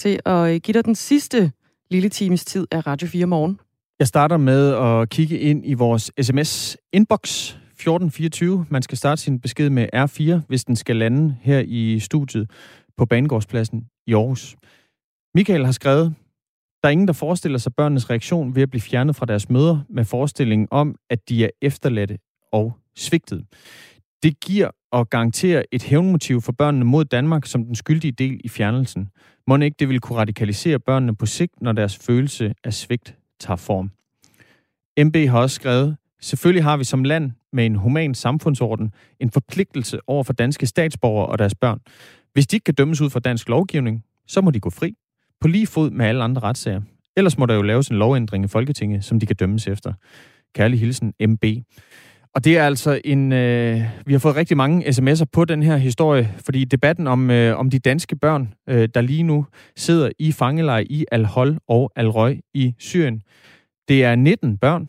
til at øh, give dig den sidste lille times tid af Radio 4 morgen. Jeg starter med at kigge ind i vores sms-inbox 1424. Man skal starte sin besked med R4, hvis den skal lande her i studiet på Banegårdspladsen i Aarhus. Michael har skrevet, der er ingen, der forestiller sig børnenes reaktion ved at blive fjernet fra deres møder med forestillingen om, at de er efterladte og svigtet. Det giver og garanterer et hævnmotiv for børnene mod Danmark som den skyldige del i fjernelsen. Må ikke det vil kunne radikalisere børnene på sigt, når deres følelse af svigt tager form. MB har også skrevet, selvfølgelig har vi som land med en human samfundsorden en forpligtelse over for danske statsborgere og deres børn. Hvis de ikke kan dømmes ud fra dansk lovgivning, så må de gå fri. På lige fod med alle andre retssager. Ellers må der jo laves en lovændring i Folketinget, som de kan dømmes efter. Kærlig hilsen, MB. Og det er altså en... Øh, vi har fået rigtig mange sms'er på den her historie, fordi debatten om, øh, om de danske børn, øh, der lige nu sidder i fangelejre i Al-Hol og Al-Røg i Syrien, det er 19 børn.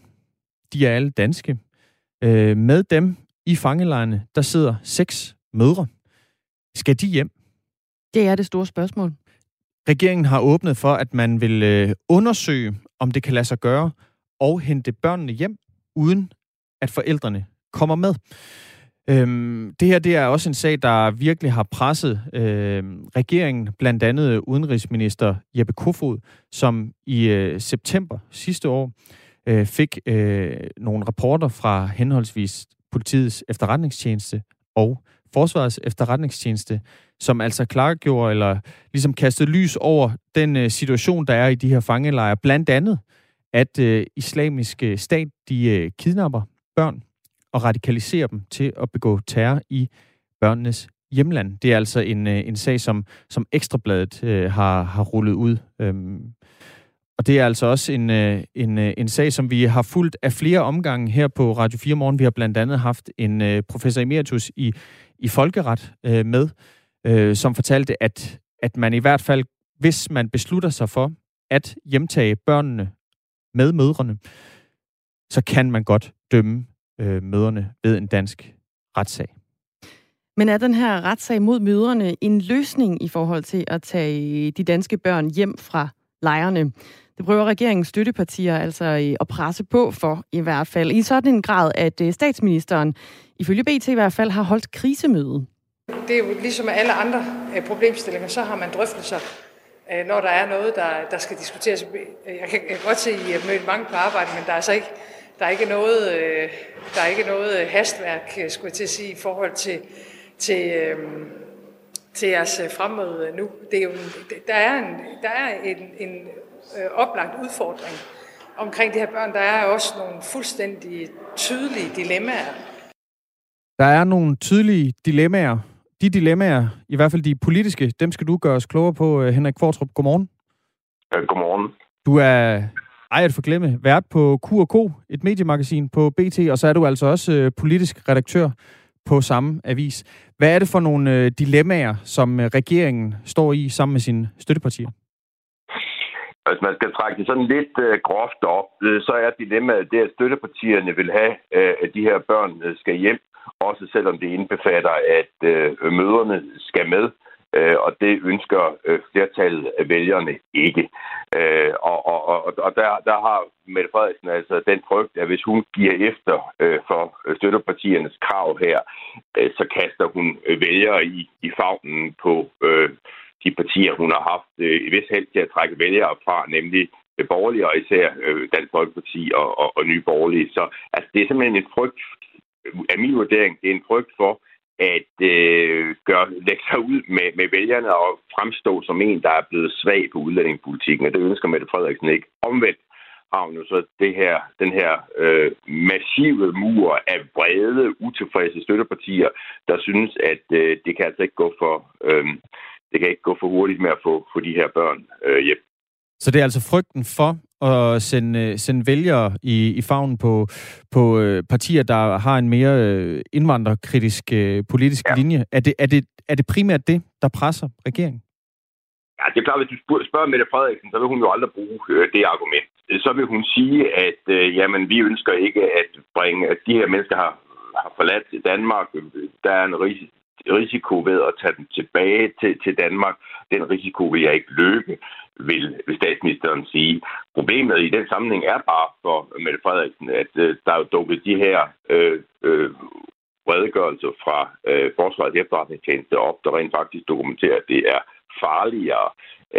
De er alle danske. Øh, med dem i fangelejrene, der sidder seks mødre. Skal de hjem? Det er det store spørgsmål. Regeringen har åbnet for, at man vil øh, undersøge, om det kan lade sig gøre, og hente børnene hjem, uden at forældrene kommer med. Øhm, det her det er også en sag, der virkelig har presset øhm, regeringen, blandt andet udenrigsminister Jeppe Kofod, som i øh, september sidste år øh, fik øh, nogle rapporter fra henholdsvis politiets efterretningstjeneste og Forsvarets efterretningstjeneste, som altså klargjorde eller ligesom kastede lys over den øh, situation, der er i de her fangelejre. Blandt andet, at øh, islamiske stat, de øh, kidnapper børn og radikalisere dem til at begå terror i børnenes hjemland. Det er altså en, øh, en sag, som, som Ekstrabladet øh, har, har rullet ud. Øhm, og det er altså også en, øh, en, øh, en sag, som vi har fulgt af flere omgange her på Radio 4 Morgen. Vi har blandt andet haft en øh, professor emeritus i, i folkeret øh, med, øh, som fortalte, at, at man i hvert fald, hvis man beslutter sig for at hjemtage børnene med mødrene, så kan man godt dømme øh, møderne ved en dansk retssag. Men er den her retssag mod mødrene en løsning i forhold til at tage de danske børn hjem fra lejrene? Det prøver regeringens støttepartier altså øh, at presse på for i hvert fald. I sådan en grad, at øh, statsministeren ifølge BT i hvert fald har holdt krisemøde. Det er jo ligesom alle andre øh, problemstillinger, så har man drøftelser, når der er noget, der, der skal diskuteres. Jeg kan, jeg kan godt se, at I har mødt mange på arbejde, men der er altså ikke, der er ikke noget, der er ikke noget hastværk, skulle jeg til at sige, i forhold til, til, til jeres fremmøde nu. Det er jo, der er en, der er en, en øh, oplagt udfordring omkring de her børn. Der er også nogle fuldstændig tydelige dilemmaer. Der er nogle tydelige dilemmaer. De dilemmaer, i hvert fald de politiske, dem skal du gøre os klogere på, øh, Henrik Kvartrup. Godmorgen. Ja, godmorgen. Du er ej at forglemme, vært på Q&K, et mediemagasin på BT, og så er du altså også øh, politisk redaktør på samme avis. Hvad er det for nogle øh, dilemmaer, som øh, regeringen står i sammen med sine støttepartier? Hvis man skal trække det sådan lidt øh, groft op, øh, så er dilemmaet det, at støttepartierne vil have, øh, at de her børn øh, skal hjem, også selvom det indbefatter, at øh, møderne skal med. Øh, og det ønsker øh, flertallet af vælgerne ikke. Øh, og og, og, og der, der har Mette Frederiksen altså den frygt, at hvis hun giver efter øh, for støttepartiernes krav her, øh, så kaster hun øh, vælgere i, i favnen på øh, de partier, hun har haft øh, i vis held til at trække vælgere fra, nemlig øh, borgerlige og især øh, Dansk Folkeparti og, og, og Nye Borgerlige. Så altså, det er simpelthen en frygt, øh, af min vurdering, det er en frygt for, at øh, gøre, lægge sig ud med, med vælgerne og fremstå som en, der er blevet svag på udlændingepolitikken, og det ønsker Mette Frederiksen ikke. Omvendt har hun jo så det her, den her øh, massive mur af brede, utilfredse støttepartier, der synes, at øh, det kan altså ikke gå for, øh, det kan ikke gå for hurtigt med at få, få de her børn øh, hjem. Så det er altså frygten for at sende, sende vælgere i, i favnen på, på øh, partier, der har en mere øh, indvandrerkritisk øh, politisk ja. linje. Er det, er, det, er det primært det, der presser regeringen? Ja, det er klart, hvis du spørger Mette Frederiksen, så vil hun jo aldrig bruge øh, det argument. Så vil hun sige, at øh, jamen, vi ønsker ikke at bringe, at de her mennesker har, har forladt Danmark. Der er en risiko ved at tage dem tilbage til, til Danmark. Den risiko vil jeg ikke løbe, vil, vil statsministeren sige. Problemet i den sammenhæng er bare for Mette Frederiksen, at øh, der er jo dukket de her øh, øh, redegørelser fra øh, Forsvarets efterretningstjeneste op, der rent faktisk dokumenterer, at det er farligere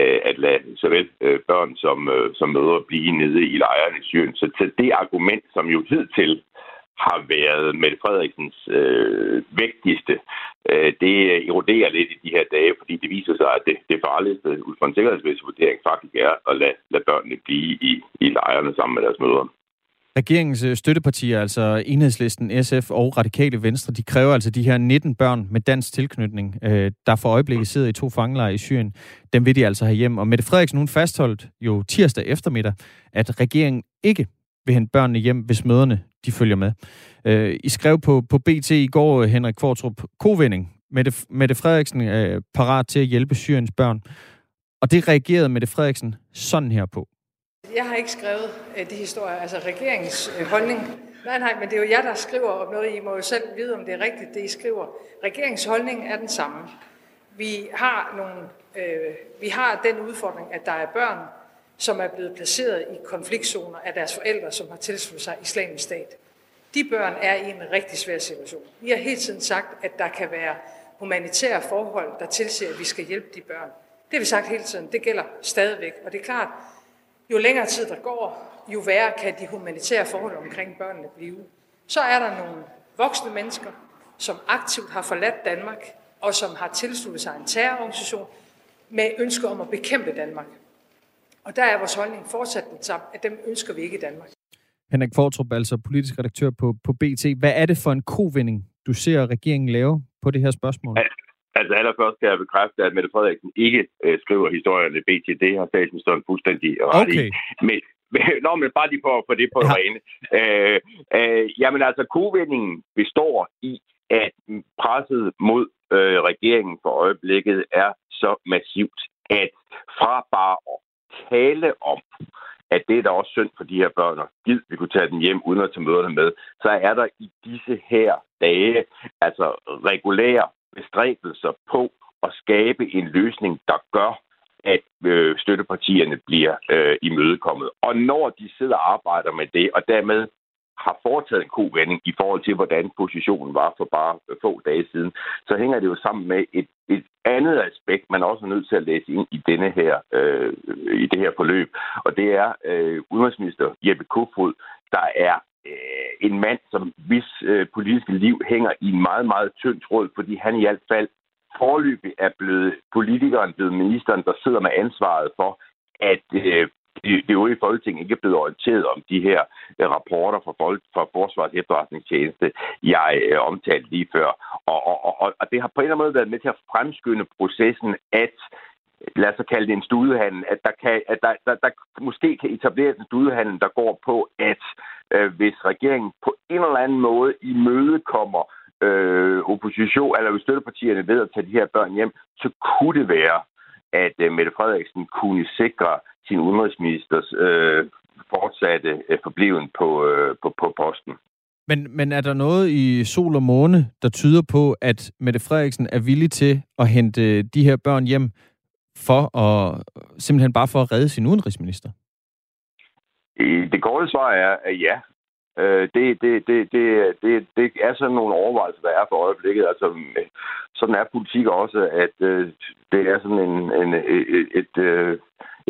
øh, at lade såvel øh, børn som, øh, som mødre blive nede i lejren i Syrien. Så til det argument, som jo hidtil har været Mette Frederiksens øh, vigtigste, øh, det eroderer lidt i de her dage, fordi det viser sig, at det, det farligste ud fra en sikkerhedsmæssig vurdering faktisk er at lade, lade børnene blive i, i lejrene sammen med deres mødre. Regeringens øh, støttepartier, altså Enhedslisten, SF og Radikale Venstre, de kræver altså de her 19 børn med dansk tilknytning, øh, der for øjeblikket sidder i to fangelejre i Syrien. Dem vil de altså have hjem. Og Mette Frederiksen, hun fastholdt jo tirsdag eftermiddag, at regeringen ikke vil hente børnene hjem, hvis møderne de følger med. Øh, I skrev på, på BT i går, Henrik Kvartrup, kovending. Mette, Mette Frederiksen er parat til at hjælpe Syriens børn. Og det reagerede Mette Frederiksen sådan her på. Jeg har ikke skrevet øh, de historier, altså regeringens øh, holdning. Nej, nej, men det er jo jer, der skriver om noget. I må jo selv vide, om det er rigtigt, det I skriver. Regeringens holdning er den samme. Vi har, nogle, øh, vi har den udfordring, at der er børn, som er blevet placeret i konfliktzoner af deres forældre, som har tilsluttet sig islamisk stat. De børn er i en rigtig svær situation. Vi har hele tiden sagt, at der kan være humanitære forhold, der tilsiger, at vi skal hjælpe de børn. Det har vi sagt hele tiden. Det gælder stadigvæk. Og det er klart, jo længere tid der går, jo værre kan de humanitære forhold omkring børnene blive. Så er der nogle voksne mennesker, som aktivt har forladt Danmark, og som har tilsluttet sig en terrororganisation med ønske om at bekæmpe Danmark. Og der er vores holdning fortsat den samme, at dem ønsker vi ikke i Danmark. Henrik Fortrup, altså politisk redaktør på, på BT. Hvad er det for en kovending, du ser regeringen lave på det her spørgsmål? Altså allerførst kan jeg bekræfte, at Mette Frederiksen ikke øh, skriver historierne i BT. Det har statsministeren fuldstændig ret okay. i. Men, Nå, men bare lige for, for det på ja. rene. Øh, øh, jamen altså, kovendingen består i, at presset mod øh, regeringen for øjeblikket er så massivt, at fra bare at tale om, at det er da også synd for de her børn, og gid vi kunne tage dem hjem uden at tage møderne med, så er der i disse her dage altså regulære bestræbelser på at skabe en løsning, der gør, at øh, støttepartierne bliver øh, imødekommet. Og når de sidder og arbejder med det, og dermed har foretaget en kovending i forhold til, hvordan positionen var for bare få dage siden, så hænger det jo sammen med et, et andet aspekt, man også er nødt til at læse ind i denne her øh, i det her forløb, og det er øh, udenrigsminister Jeppe Kofod, der er øh, en mand, som hvis øh, politiske liv hænger i en meget, meget tynd tråd, fordi han i hvert fald forløbig er blevet politikeren, blevet ministeren, der sidder med ansvaret for, at øh, det øvrige folketing ikke er blevet orienteret om de her øh, rapporter fra, folk, fra Forsvarets efterretningstjeneste, jeg øh, omtalte lige før. Og, og, og, og det har på en eller anden måde været med til at fremskynde processen, at lad os kalde det en studehandel, at der, kan, at der, der, der måske kan etableres en studehandel, der går på, at øh, hvis regeringen på en eller anden måde imødekommer øh, opposition, eller hvis støttepartierne ved at tage de her børn hjem, så kunne det være, at øh, Mette Frederiksen kunne sikre sin udenrigsministers øh, fortsatte øh, forbliven på, øh, på, på posten. Men, men er der noget i sol og måne, der tyder på, at Mette Frederiksen er villig til at hente de her børn hjem for at simpelthen bare for at redde sin udenrigsminister? Det korte svar er, at ja. Øh, det, det, det, det, det, det er sådan nogle overvejelser, der er for øjeblikket. Altså, øh, sådan er politik også, at øh, det er sådan en, en, et, et, et øh,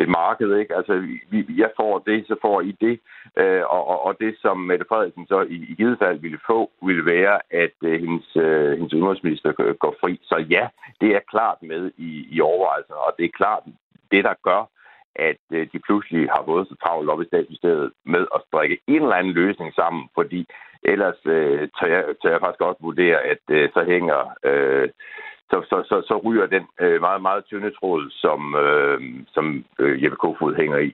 marked. Ikke? Altså, vi, jeg får det, så får I det. Øh, og, og det, som Mette Frederiksen så i, i givet fald ville få, ville være, at øh, hendes, øh, hendes udenrigsminister går fri. Så ja, det er klart med i, i overvejelserne, og det er klart det, der gør, at øh, de pludselig har fået så travlt op i statsministeriet med at strikke en eller anden løsning sammen, fordi ellers øh, tør, jeg, tør jeg faktisk godt vurdere, at øh, så hænger... Øh, så, så, så, så ryger den øh, meget, meget tynde tråd, som, øh, som øh, Jeppe Kofod hænger i.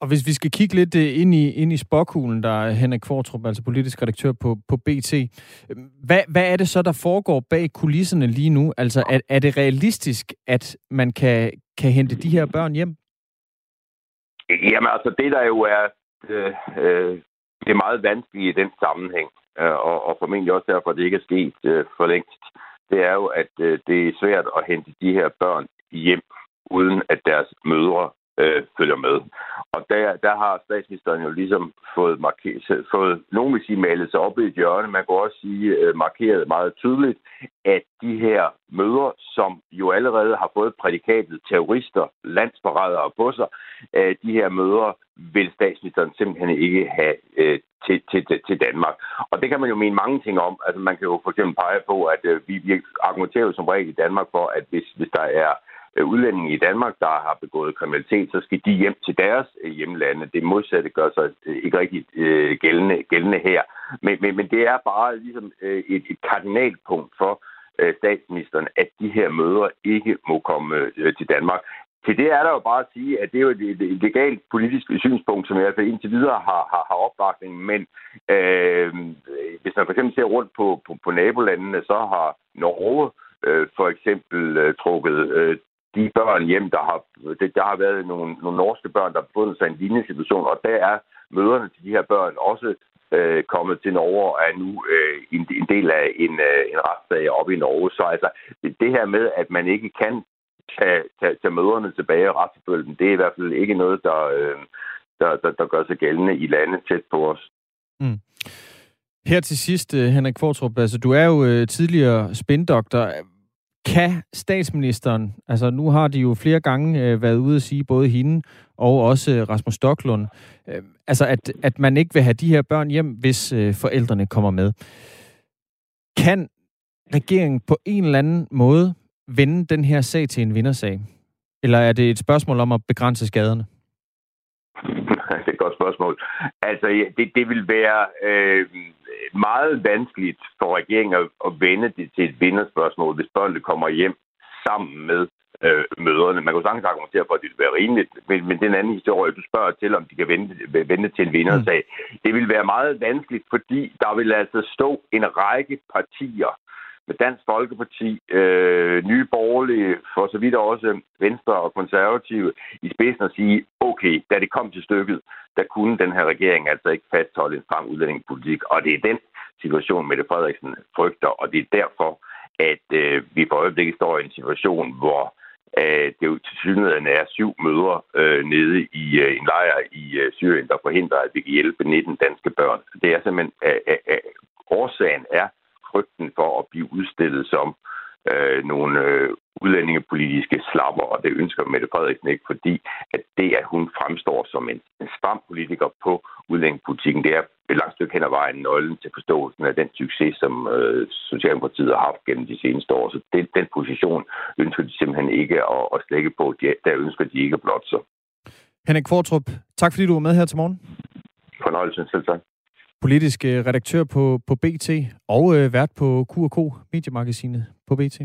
Og hvis vi skal kigge lidt øh, ind i, ind i spokhulen, der er Henrik Kvartrup, altså politisk redaktør på, på BT. Hvad, hvad er det så, der foregår bag kulisserne lige nu? Altså, er, er det realistisk, at man kan, kan hente de her børn hjem? Jamen altså, det der jo er øh, øh, det er meget vanskeligt i den sammenhæng, øh, og, og formentlig også derfor, at det ikke er sket øh, for længst, det er jo, at øh, det er svært at hente de her børn hjem, uden at deres mødre øh, følger med. Og der, der har statsministeren jo ligesom fået, markeret, fået nogen vil sige, malet sig op i et hjørne. Man kan også sige øh, markeret meget tydeligt, at de her møder, som jo allerede har fået prædikatet terrorister, landsforrædere på sig, øh, de her møder vil statsministeren simpelthen ikke have øh, til, til, til Danmark. Og det kan man jo mene mange ting om. Altså man kan jo for eksempel pege på, at øh, vi, vi argumenterer jo som regel i Danmark for, at hvis, hvis der er Øh, Øh, udlændinge i Danmark, der har begået kriminalitet, så skal de hjem til deres øh, hjemlande. Det modsatte gør sig øh, ikke rigtig gældende, gældende her. Men, men, men det er bare ligesom et, et kardinalpunkt for statsministeren, at de her møder ikke må komme til Danmark. Til det er der jo bare at sige, at det er jo et, et legalt politisk synspunkt, som i hvert fald indtil videre har, har, har opbakning. Men øh, hvis man for eksempel ser rundt på, på, på nabolandene, så har Norge øh, for eksempel øh, trukket øh, de børn hjem, der har, det, der har været nogle, nogle norske børn, der har befundet sig i en lignende situation, og der er møderne til de her børn også øh, kommet til Norge og er nu øh, en, en del af en, øh, en retssag oppe i Norge. Så altså, det, det her med, at man ikke kan tage, tage, tage møderne tilbage og retsforfølge det er i hvert fald ikke noget, der, øh, der, der, der gør sig gældende i lande tæt på os. Mm. Her til sidst, øh, Henrik Kvartrup, altså du er jo øh, tidligere spindoktor. Kan statsministeren, altså nu har de jo flere gange øh, været ude at sige, både hende og også øh, Rasmus Stocklund, øh, altså at, at man ikke vil have de her børn hjem, hvis øh, forældrene kommer med. Kan regeringen på en eller anden måde vende den her sag til en vindersag? Eller er det et spørgsmål om at begrænse skaderne? det er et godt spørgsmål. Altså, det, det vil være... Øh meget vanskeligt for regeringen at, at vende det til et vinderspørgsmål, hvis børnene kommer hjem sammen med øh, møderne. Man kan jo sagtens argumentere for, at det vil være rimeligt, men, men den anden historie, du spørger til, om de kan vende, vende til en vindersag, mm. det vil være meget vanskeligt, fordi der vil altså stå en række partier, med Dansk Folkeparti, øh, Nye Borgerlige, for så vidt også Venstre og Konservative i spidsen at sige, okay, da det kom til stykket, der kunne den her regering altså ikke fastholde en stram udlændingepolitik, og det er den situation, Mette Frederiksen frygter, og det er derfor, at øh, vi for øjeblikket står i en situation, hvor øh, det jo til synligheden er syv møder øh, nede i øh, en lejr i øh, Syrien, der forhindrer, at vi kan hjælpe 19 danske børn. Det er simpelthen, øh, øh, øh, årsagen er frygten for at blive udstillet som øh, nogle øh, udlændingepolitiske slapper, og det ønsker Mette Frederiksen ikke, fordi at det, at hun fremstår som en, en stram politiker på udlændingepolitikken, det er et langt stykke hen ad vejen nøglen til forståelsen af den succes, som øh, Socialdemokratiet har haft gennem de seneste år. Så den, den position ønsker de simpelthen ikke at, at slække på. De, der ønsker de ikke blot så. Henrik Kvartrup, tak fordi du var med her til morgen. Fornøjelse, selv tak politisk øh, redaktør på, på BT og øh, vært på Q&K, mediemagasinet på BT.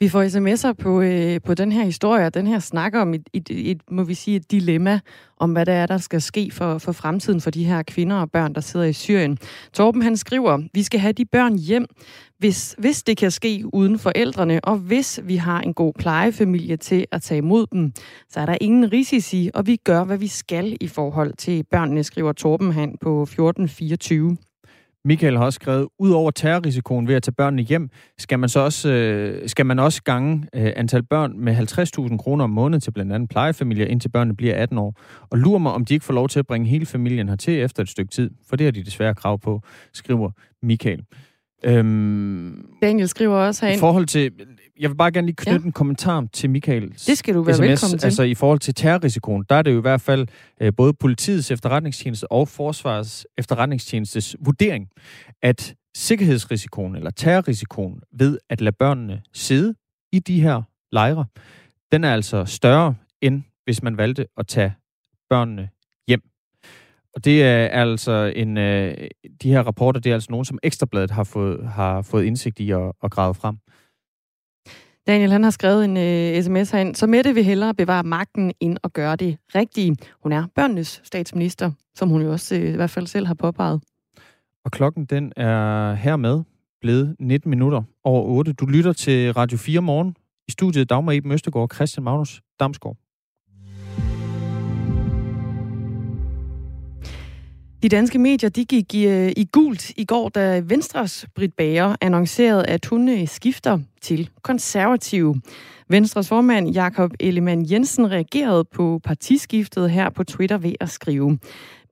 Vi får sms'er på, øh, på den her historie, og den her snakker om et, et, et, må vi sige, et dilemma om, hvad der er, der skal ske for, for fremtiden for de her kvinder og børn, der sidder i Syrien. Torben han skriver, vi skal have de børn hjem, hvis, hvis det kan ske uden forældrene, og hvis vi har en god plejefamilie til at tage imod dem, så er der ingen risici, og vi gør, hvad vi skal i forhold til børnene, skriver Torben han på 1424. Michael har også skrevet, ud over terrorrisikoen ved at tage børnene hjem, skal man så også, øh, skal man også gange øh, antal børn med 50.000 kroner om måneden til blandt andet plejefamilier, indtil børnene bliver 18 år. Og lurer mig, om de ikke får lov til at bringe hele familien hertil efter et stykke tid, for det har de desværre krav på, skriver Michael. Øhm, Daniel skriver også herinde. I forhold til, jeg vil bare gerne lige knytte ja. en kommentar til Michael. Det skal du være SMS. velkommen til. Altså i forhold til terrorrisikoen, der er det jo i hvert fald øh, både politiets efterretningstjeneste og forsvars efterretningstjenestes vurdering, at sikkerhedsrisikoen eller terrorrisikoen ved at lade børnene sidde i de her lejre, den er altså større end hvis man valgte at tage børnene og det er altså en, øh, de her rapporter, det er altså nogen, som Ekstrabladet har fået, har fået indsigt i og, og grave frem. Daniel han har skrevet en øh, sms herind. Så Mette vil hellere bevare magten, end at gøre det rigtige. Hun er børnenes statsminister, som hun jo også øh, i hvert fald selv har påpeget. Og klokken den er hermed blevet 19 minutter over 8. Du lytter til Radio 4 morgen. I studiet Dagmar Eben Østegård, Christian Magnus Damsgaard. De danske medier de gik i, i gult i går, da Venstres Britt Bager annoncerede, at hun øh, skifter til konservative. Venstres formand Jakob Ellemann Jensen reagerede på partiskiftet her på Twitter ved at skrive.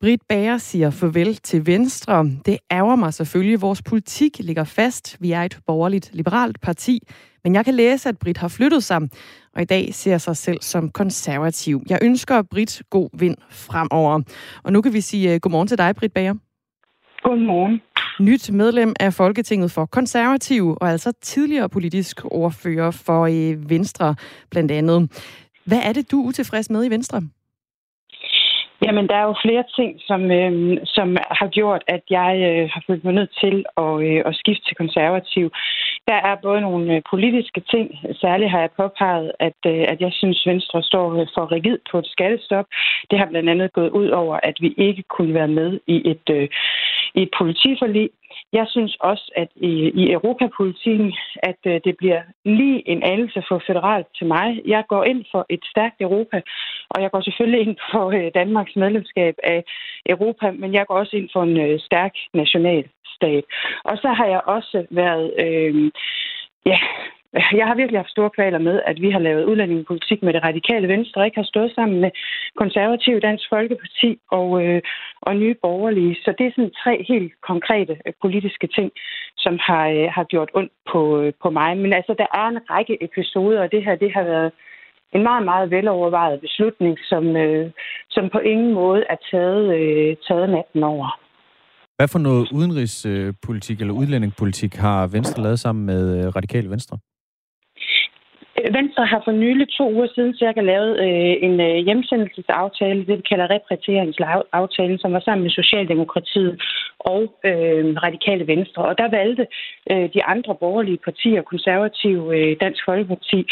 Britt Bager siger farvel til Venstre. Det ærger mig selvfølgelig. Vores politik ligger fast. Vi er et borgerligt liberalt parti. Men jeg kan læse, at Britt har flyttet sig, og i dag ser sig selv som konservativ. Jeg ønsker Britt god vind fremover. Og nu kan vi sige uh, godmorgen til dig, Britt Bager. Godmorgen. Nyt medlem af Folketinget for konservativ, og altså tidligere politisk ordfører for uh, Venstre blandt andet. Hvad er det, du er utilfreds med i Venstre? Jamen, der er jo flere ting, som, øh, som har gjort, at jeg øh, har følt mig nødt til at, øh, at skifte til konservativ. Der er både nogle øh, politiske ting. Særligt har jeg påpeget, at, øh, at jeg synes, Venstre står øh, for rigid på et skattestop. Det har blandt andet gået ud over, at vi ikke kunne være med i et, øh, i et politiforlig. Jeg synes også, at i, i europapolitikken, at øh, det bliver lige en anelse for federalt til mig. Jeg går ind for et stærkt Europa, og jeg går selvfølgelig ind for øh, Danmarks medlemskab af Europa, men jeg går også ind for en øh, stærk nationalstat. Og så har jeg også været... Øh, ja, jeg har virkelig haft store kvaler med, at vi har lavet udlændingepolitik med det radikale venstre, og ikke har stået sammen med konservative Dansk Folkeparti og, øh, og nye borgerlige. Så det er sådan tre helt konkrete øh, politiske ting, som har, øh, har gjort ondt på, øh, på mig. Men altså, der er en række episoder, og det her det har været en meget, meget velovervejet beslutning, som, øh, som på ingen måde er taget, øh, taget natten over. Hvad for noget udenrigspolitik øh, eller udlændingepolitik har Venstre lavet sammen med øh, Radikale Venstre? Venstre har for nylig to uger siden cirka lavet øh, en øh, hjemsendelsesaftale, det vi kalder repatrieringsaftalen, som var sammen med Socialdemokratiet og øh, Radikale Venstre. Og der valgte øh, de andre borgerlige partier, konservative, øh, Dansk Folkeparti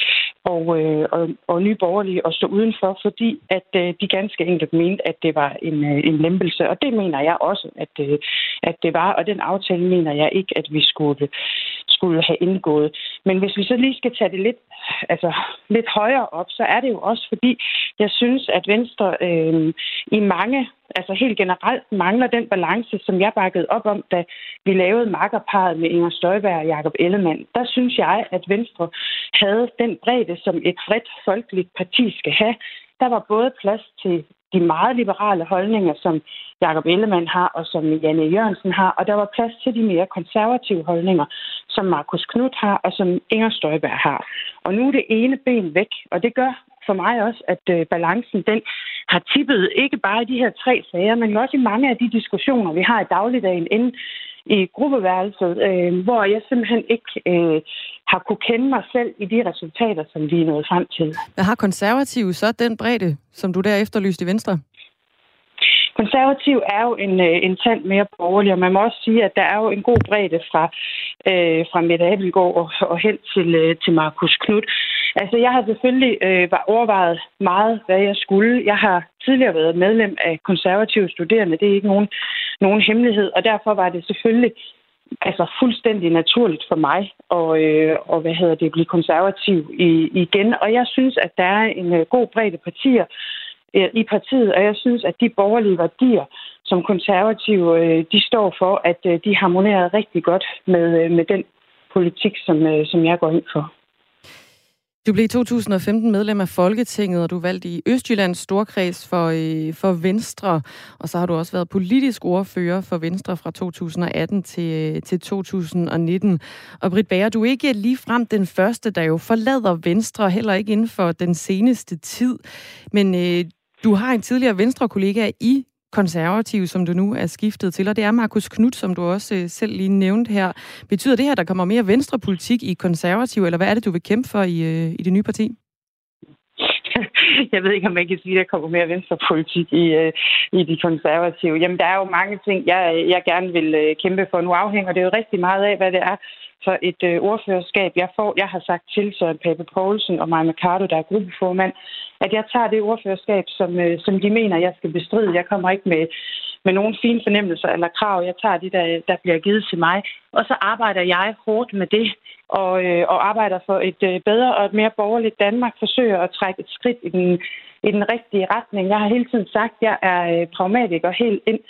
og, øh, og, og Nye Borgerlige, at stå udenfor, fordi at øh, de ganske enkelt mente, at det var en, øh, en lempelse. Og det mener jeg også, at, øh, at det var. Og den aftale mener jeg ikke, at vi skulle skulle have indgået. Men hvis vi så lige skal tage det lidt, altså, lidt højere op, så er det jo også fordi, jeg synes, at Venstre øh, i mange, altså helt generelt mangler den balance, som jeg bakkede op om, da vi lavede makkerparet med Inger Støjberg og Jakob Ellemann. Der synes jeg, at Venstre havde den bredde, som et bredt folkeligt parti skal have. Der var både plads til de meget liberale holdninger, som Jakob Ellemann har, og som Janne Jørgensen har, og der var plads til de mere konservative holdninger, som Markus Knudt har, og som Inger Støjberg har. Og nu er det ene ben væk, og det gør for mig også, at øh, balancen den har tippet ikke bare i de her tre sager, men også i mange af de diskussioner, vi har i dagligdagen inden i gruppeværelset, øh, hvor jeg simpelthen ikke øh, har kunne kende mig selv i de resultater, som vi er nået frem til. Hvad har konservative så den bredde, som du der efterlyste i Venstre? Konservativ er jo en, øh, en tand mere borgerlig, og man må også sige, at der er jo en god bredde fra, øh, fra Mette Abelgaard og, og hen til, øh, til Markus Knudt. Altså, jeg har selvfølgelig øh, overvejet meget, hvad jeg skulle. Jeg har tidligere været medlem af konservative studerende. Det er ikke nogen, nogen hemmelighed, og derfor var det selvfølgelig altså fuldstændig naturligt for mig at, øh, og, hvad hedder det, blive konservativ i, igen. Og jeg synes, at der er en øh, god bredde partier, Øh, i partiet, og jeg synes, at de borgerlige værdier, som konservative øh, de står for, at øh, de harmonerer rigtig godt med, med den politik, som, som jeg går ind for. Du blev i 2015 medlem af Folketinget, og du valgte i Østjyllands Storkreds for, for Venstre. Og så har du også været politisk ordfører for Venstre fra 2018 til, til 2019. Og Britt Bager, du er ikke lige frem den første, der jo forlader Venstre, heller ikke inden for den seneste tid. Men øh, du har en tidligere Venstre-kollega i konservativ, som du nu er skiftet til, og det er Markus Knudt, som du også øh, selv lige nævnte her. Betyder det her, at der kommer mere venstrepolitik i konservativ, eller hvad er det, du vil kæmpe for i, øh, i det nye parti? Jeg ved ikke, om man kan sige, at der kommer mere venstrepolitik i, øh, i de konservative. Jamen, der er jo mange ting, jeg, jeg gerne vil kæmpe for. Nu afhænger det jo rigtig meget af, hvad det er for et øh, ordførerskab, jeg får. Jeg har sagt til Søren Pape Poulsen og Maja Mercado, der er gruppeformand, at jeg tager det ordførerskab, som, øh, som de mener, jeg skal bestride. Jeg kommer ikke med, med nogen fine fornemmelser eller krav. Jeg tager det, der, der bliver givet til mig. Og så arbejder jeg hårdt med det, og, øh, og arbejder for et øh, bedre og et mere borgerligt Danmark. Forsøger at trække et skridt i den, i den rigtige retning. Jeg har hele tiden sagt, at jeg er øh, pragmatiker helt ind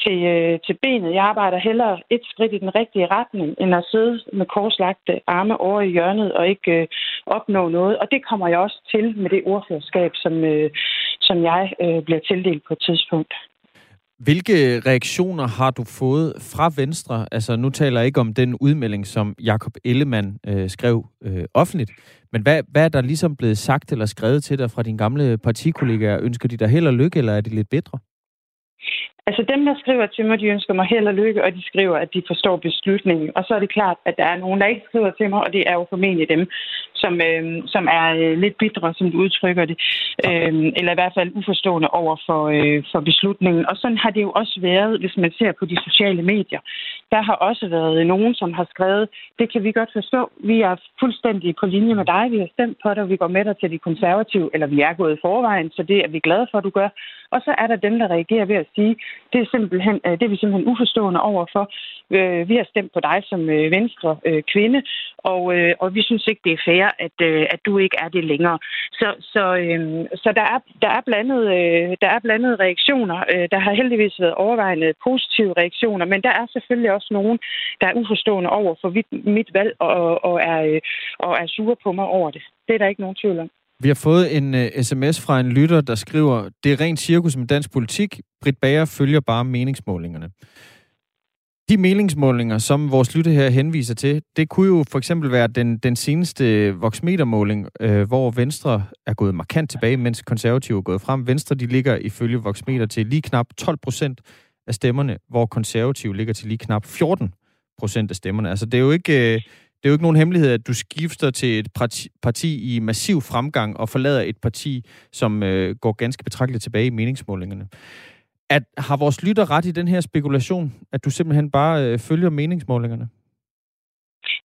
til, øh, til benet. Jeg arbejder hellere et skridt i den rigtige retning, end at sidde med korslagte arme over i hjørnet og ikke øh, opnå noget. Og det kommer jeg også til med det ordførerskab, som, øh, som jeg øh, bliver tildelt på et tidspunkt. Hvilke reaktioner har du fået fra Venstre? Altså, nu taler jeg ikke om den udmelding, som Jakob Ellemann øh, skrev øh, offentligt, men hvad, hvad er der ligesom blevet sagt eller skrevet til dig fra dine gamle partikollegaer? Ønsker de dig held og lykke, eller er de lidt bedre? Altså dem, der skriver til mig, de ønsker mig held og lykke, og de skriver, at de forstår beslutningen. Og så er det klart, at der er nogen, der ikke skriver til mig, og det er jo formentlig dem, som, øh, som er øh, lidt bitre, som du udtrykker det, øh, eller i hvert fald uforstående over for, øh, for beslutningen. Og sådan har det jo også været, hvis man ser på de sociale medier. Der har også været nogen, som har skrevet, det kan vi godt forstå, vi er fuldstændig på linje med dig, vi har stemt på dig, vi går med dig til de konservative, eller vi er gået i forvejen, så det er vi glade for, at du gør. Og så er der dem, der reagerer ved at sige, det er, simpelthen, øh, det er vi simpelthen uforstående overfor. Øh, vi har stemt på dig som øh, venstre kvinde, og, og vi synes ikke, det er fair, at, at du ikke er det længere. Så, så, øhm, så der, er, der, er blandet, der er blandede reaktioner. Der har heldigvis været overvejende positive reaktioner, men der er selvfølgelig også nogen, der er uforstående over for mit valg og, og, er, og er sure på mig over det. Det er der ikke nogen tvivl om. Vi har fået en øh, uh, sms fra en lytter, der skriver, det er rent cirkus med dansk politik. Britt Bager følger bare meningsmålingerne. De meningsmålinger, som vores lytter her henviser til, det kunne jo for eksempel være den, den seneste voksmetermåling, øh, hvor Venstre er gået markant tilbage, mens konservative er gået frem. Venstre de ligger ifølge voksmeter til lige knap 12 procent af stemmerne, hvor konservative ligger til lige knap 14 procent af stemmerne. Altså det er jo ikke... Øh, det er jo ikke nogen hemmelighed, at du skifter til et parti, parti i massiv fremgang og forlader et parti, som øh, går ganske betragteligt tilbage i meningsmålingerne. At, har vores lytter ret i den her spekulation, at du simpelthen bare øh, følger meningsmålingerne?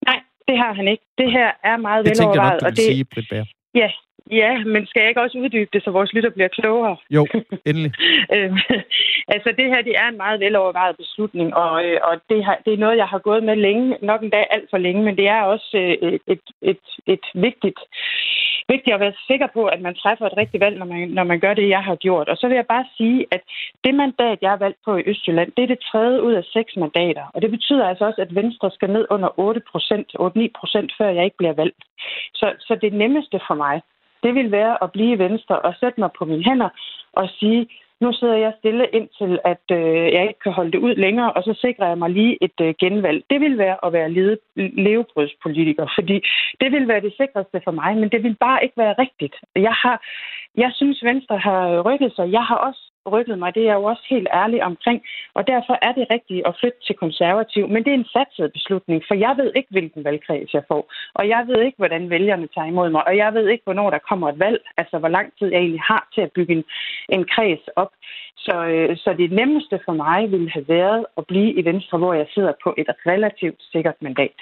Nej, det har han ikke. Det her er meget det velovervejet. Det tænker jeg nok, du vil sige, Britt Bager. Ja, Ja, men skal jeg ikke også uddybe det, så vores lytter bliver klogere? Jo, endelig. Øhm, altså, det her det er en meget velovervejet beslutning, og, øh, og det, har, det er noget, jeg har gået med længe, nok en dag alt for længe, men det er også øh, et, et, et, vigtigt, vigtigt at være sikker på, at man træffer et rigtigt valg, når man, når man gør det, jeg har gjort. Og så vil jeg bare sige, at det mandat, jeg har valgt på i Østjylland, det er det tredje ud af seks mandater. Og det betyder altså også, at Venstre skal ned under 8 procent, 8-9 procent, før jeg ikke bliver valgt. Så, så det nemmeste for mig, det vil være at blive Venstre og sætte mig på mine hænder og sige, nu sidder jeg stille indtil, at øh, jeg ikke kan holde det ud længere, og så sikrer jeg mig lige et øh, genvalg. Det vil være at være lede, levebrødspolitiker, fordi det vil være det sikreste for mig, men det vil bare ikke være rigtigt. Jeg, har, jeg synes, Venstre har rykket sig. Jeg har også rykket mig. Det er jeg jo også helt ærlig omkring. Og derfor er det rigtigt at flytte til konservativ. Men det er en satset beslutning, for jeg ved ikke, hvilken valgkreds jeg får. Og jeg ved ikke, hvordan vælgerne tager imod mig. Og jeg ved ikke, hvornår der kommer et valg. Altså, hvor lang tid jeg egentlig har til at bygge en, en kreds op. Så, øh, så det nemmeste for mig ville have været at blive i Venstre, hvor jeg sidder på et relativt sikkert mandat.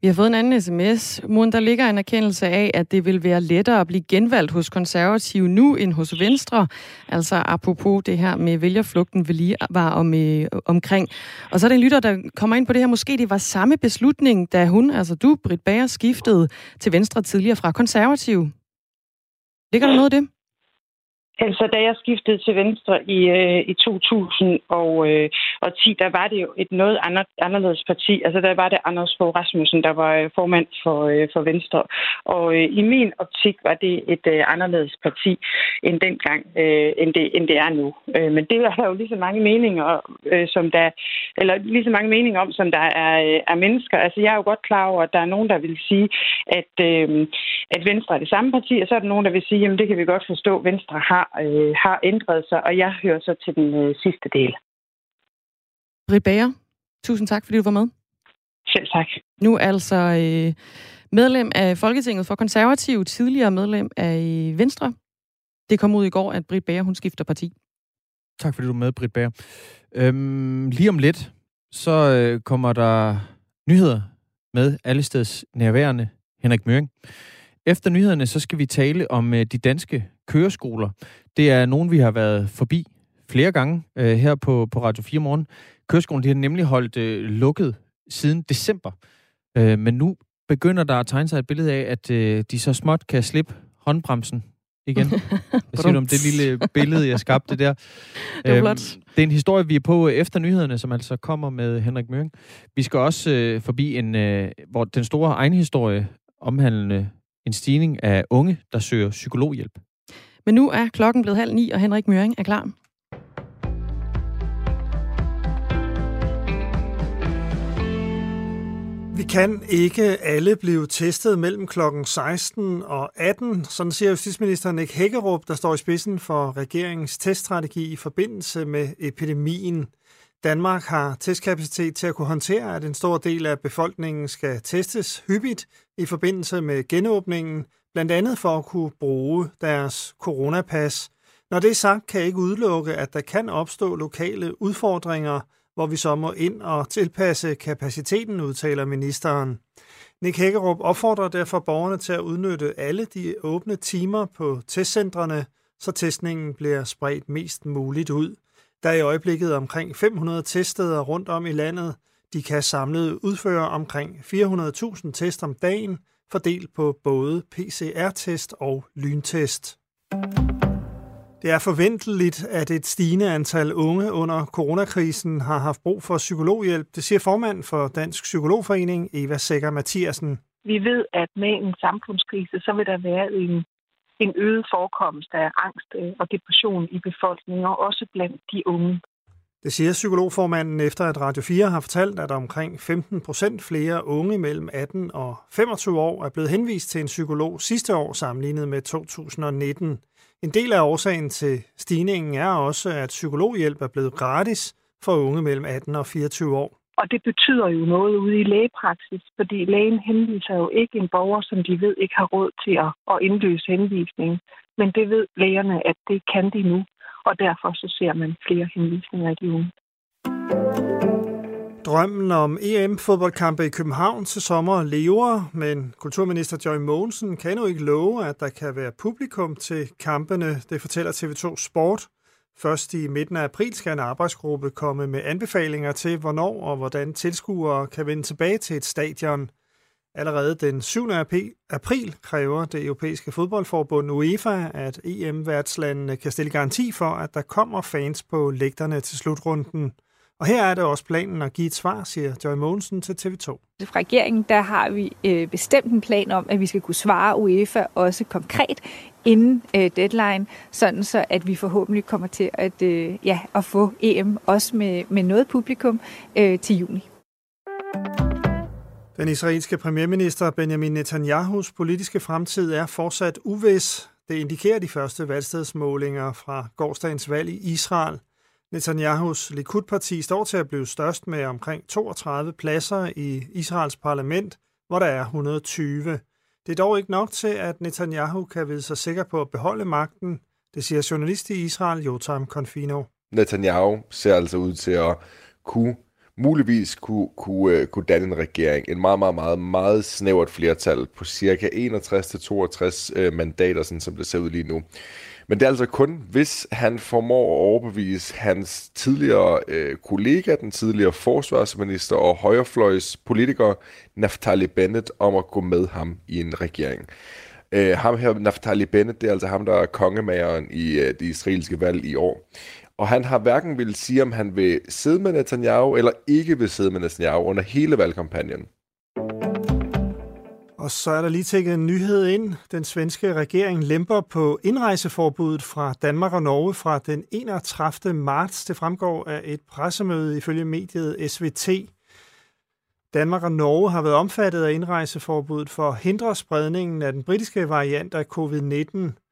Vi har fået en anden sms. Moren, der ligger en erkendelse af, at det vil være lettere at blive genvalgt hos konservative nu end hos Venstre. Altså apropos det her med vælgerflugten, vi lige var om, øh, omkring. Og så er der en lytter, der kommer ind på det her. Måske det var samme beslutning, da hun, altså du, Britt Bager, skiftede til Venstre tidligere fra konservativ. Ligger der noget af det? Altså, da jeg skiftede til Venstre i, øh, i 2010, øh, der var det jo et noget anderledes parti. Altså, der var det Anders Fogh Rasmussen, der var øh, formand for, øh, for Venstre. Og øh, i min optik var det et øh, anderledes parti end dengang, øh, end, det, end det er nu. Øh, men det er der jo lige så mange meninger, øh, som der, eller lige så mange meninger om, som der er, øh, er mennesker. Altså, jeg er jo godt klar over, at der er nogen, der vil sige, at, øh, at Venstre er det samme parti, og så er der nogen, der vil sige, jamen det kan vi godt forstå, Venstre har øh, har ændret sig, og jeg hører så til den øh, sidste del. Britt Bager, tusind tak, fordi du var med. Selv tak. Nu altså øh, medlem af Folketinget for Konservative, tidligere medlem af Venstre. Det kom ud i går, at Britt Bager, hun skifter parti. Tak fordi du er med, Britt Bager. Øhm, lige om lidt, så øh, kommer der nyheder med allesteds nærværende Henrik Møring. Efter nyhederne, så skal vi tale om øh, de danske køreskoler. Det er nogen, vi har været forbi flere gange øh, her på, på Radio 4 Morgen. Køreskolen de har nemlig holdt øh, lukket siden december. Øh, men nu begynder der at tegne sig et billede af, at øh, de så småt kan slippe håndbremsen igen. Hvad siger du om det lille billede, jeg skabte der? det er flot. Øhm, det er en historie, vi er på efter nyhederne, som altså kommer med Henrik Møring. Vi skal også øh, forbi en, øh, hvor den store egenhistorie omhandlende en stigning af unge, der søger psykologhjælp. Men nu er klokken blevet halv ni, og Henrik Møring er klar. Vi kan ikke alle blive testet mellem klokken 16 og 18, sådan siger justitsminister Nick Hækkerup, der står i spidsen for regeringens teststrategi i forbindelse med epidemien. Danmark har testkapacitet til at kunne håndtere, at en stor del af befolkningen skal testes hyppigt i forbindelse med genåbningen, blandt andet for at kunne bruge deres coronapas. Når det er sagt, kan jeg ikke udelukke, at der kan opstå lokale udfordringer, hvor vi så må ind og tilpasse kapaciteten, udtaler ministeren. Nick Hækkerup opfordrer derfor borgerne til at udnytte alle de åbne timer på testcentrene, så testningen bliver spredt mest muligt ud. Der er i øjeblikket omkring 500 teststeder rundt om i landet. De kan samlet udføre omkring 400.000 test om dagen, fordelt på både PCR-test og lyntest. Det er forventeligt, at et stigende antal unge under coronakrisen har haft brug for psykologhjælp. Det siger formand for Dansk Psykologforening, Eva Sækker Mathiasen. Vi ved, at med en samfundskrise, så vil der være en, en øget forekomst af angst øh, og depression i befolkningen, og også blandt de unge. Det siger psykologformanden efter, at Radio 4 har fortalt, at omkring 15 procent flere unge mellem 18 og 25 år er blevet henvist til en psykolog sidste år sammenlignet med 2019. En del af årsagen til stigningen er også, at psykologhjælp er blevet gratis for unge mellem 18 og 24 år. Og det betyder jo noget ude i lægepraksis, fordi lægen henviser jo ikke en borger, som de ved ikke har råd til at, at indløse henvisning. Men det ved lægerne, at det kan de nu, og derfor så ser man flere henvisninger i de unge. Drømmen om EM-fodboldkampe i København til sommer lever, men kulturminister Joy Mogensen kan jo ikke love, at der kan være publikum til kampene. Det fortæller TV2 Sport. Først i midten af april skal en arbejdsgruppe komme med anbefalinger til, hvornår og hvordan tilskuere kan vende tilbage til et stadion. Allerede den 7. april kræver det europæiske fodboldforbund UEFA, at EM-værtslandene kan stille garanti for, at der kommer fans på lægterne til slutrunden. Og her er det også planen at give et svar, siger Joy Mogensen til TV2. Fra regeringen der har vi øh, bestemt en plan om, at vi skal kunne svare UEFA også konkret inden øh, deadline, sådan så at vi forhåbentlig kommer til at, øh, ja, at få EM også med, med noget publikum øh, til juni. Den israelske premierminister Benjamin Netanyahus politiske fremtid er fortsat uvis. Det indikerer de første valgstedsmålinger fra gårdsdagens valg i Israel. Netanyahus Likud-parti står til at blive størst med omkring 32 pladser i Israels parlament, hvor der er 120. Det er dog ikke nok til, at Netanyahu kan vide sig sikker på at beholde magten, det siger journalist i Israel Jotam Confino. Netanyahu ser altså ud til at kunne muligvis kunne, kunne, øh, kunne danne en regering. En meget, meget, meget, meget snævert flertal på cirka 61-62 øh, mandater, sådan som det ser ud lige nu. Men det er altså kun, hvis han formår at overbevise hans tidligere øh, kollega, den tidligere forsvarsminister og højrefløjs politiker, Naftali Bennett, om at gå med ham i en regering. Øh, ham her, Naftali Bennett, det er altså ham, der er kongemageren i øh, det israelske valg i år. Og han har hverken vil sige, om han vil sidde med Netanyahu, eller ikke vil sidde med Netanyahu under hele valgkampagnen. Og så er der lige tækket en nyhed ind. Den svenske regering lemper på indrejseforbuddet fra Danmark og Norge fra den 31. marts. Det fremgår af et pressemøde ifølge mediet SVT. Danmark og Norge har været omfattet af indrejseforbuddet for at hindre spredningen af den britiske variant af covid-19.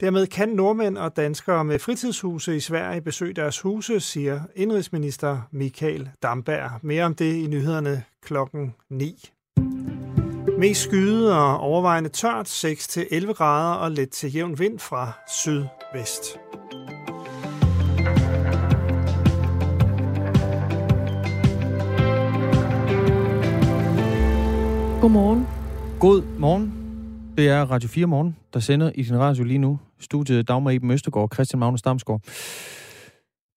Dermed kan nordmænd og danskere med fritidshuse i Sverige besøge deres huse, siger indrigsminister Michael Damberg. Mere om det i nyhederne klokken 9. Mest skyde og overvejende tørt, 6-11 grader og let til jævn vind fra sydvest. Godmorgen. God morgen. Det er Radio 4 Morgen, der sender i din radio lige nu. Studiet Dagmar Iben Østergaard og Christian Magnus Damsgaard.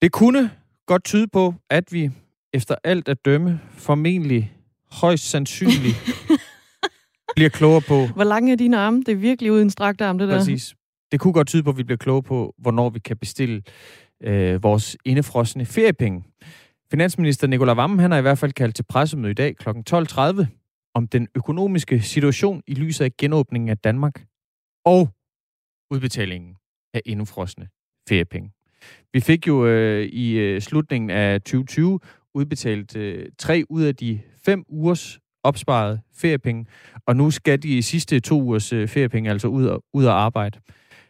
Det kunne godt tyde på, at vi efter alt at dømme formentlig højst sandsynligt bliver klogere på. Hvor lange er dine arme? Det er virkelig uden strakt arm, det der. Præcis. Det kunne godt tyde på, at vi bliver kloge på, hvornår vi kan bestille øh, vores indefrosne feriepenge. Finansminister Nikolaj Vammen, han har i hvert fald kaldt til pressemøde i dag kl. 12.30 om den økonomiske situation i lyset af genåbningen af Danmark og udbetalingen af indefrosne feriepenge. Vi fik jo øh, i øh, slutningen af 2020 udbetalt øh, tre ud af de fem ugers opsparet feriepenge, og nu skal de sidste to ugers øh, feriepenge altså ud og, ud og arbejde.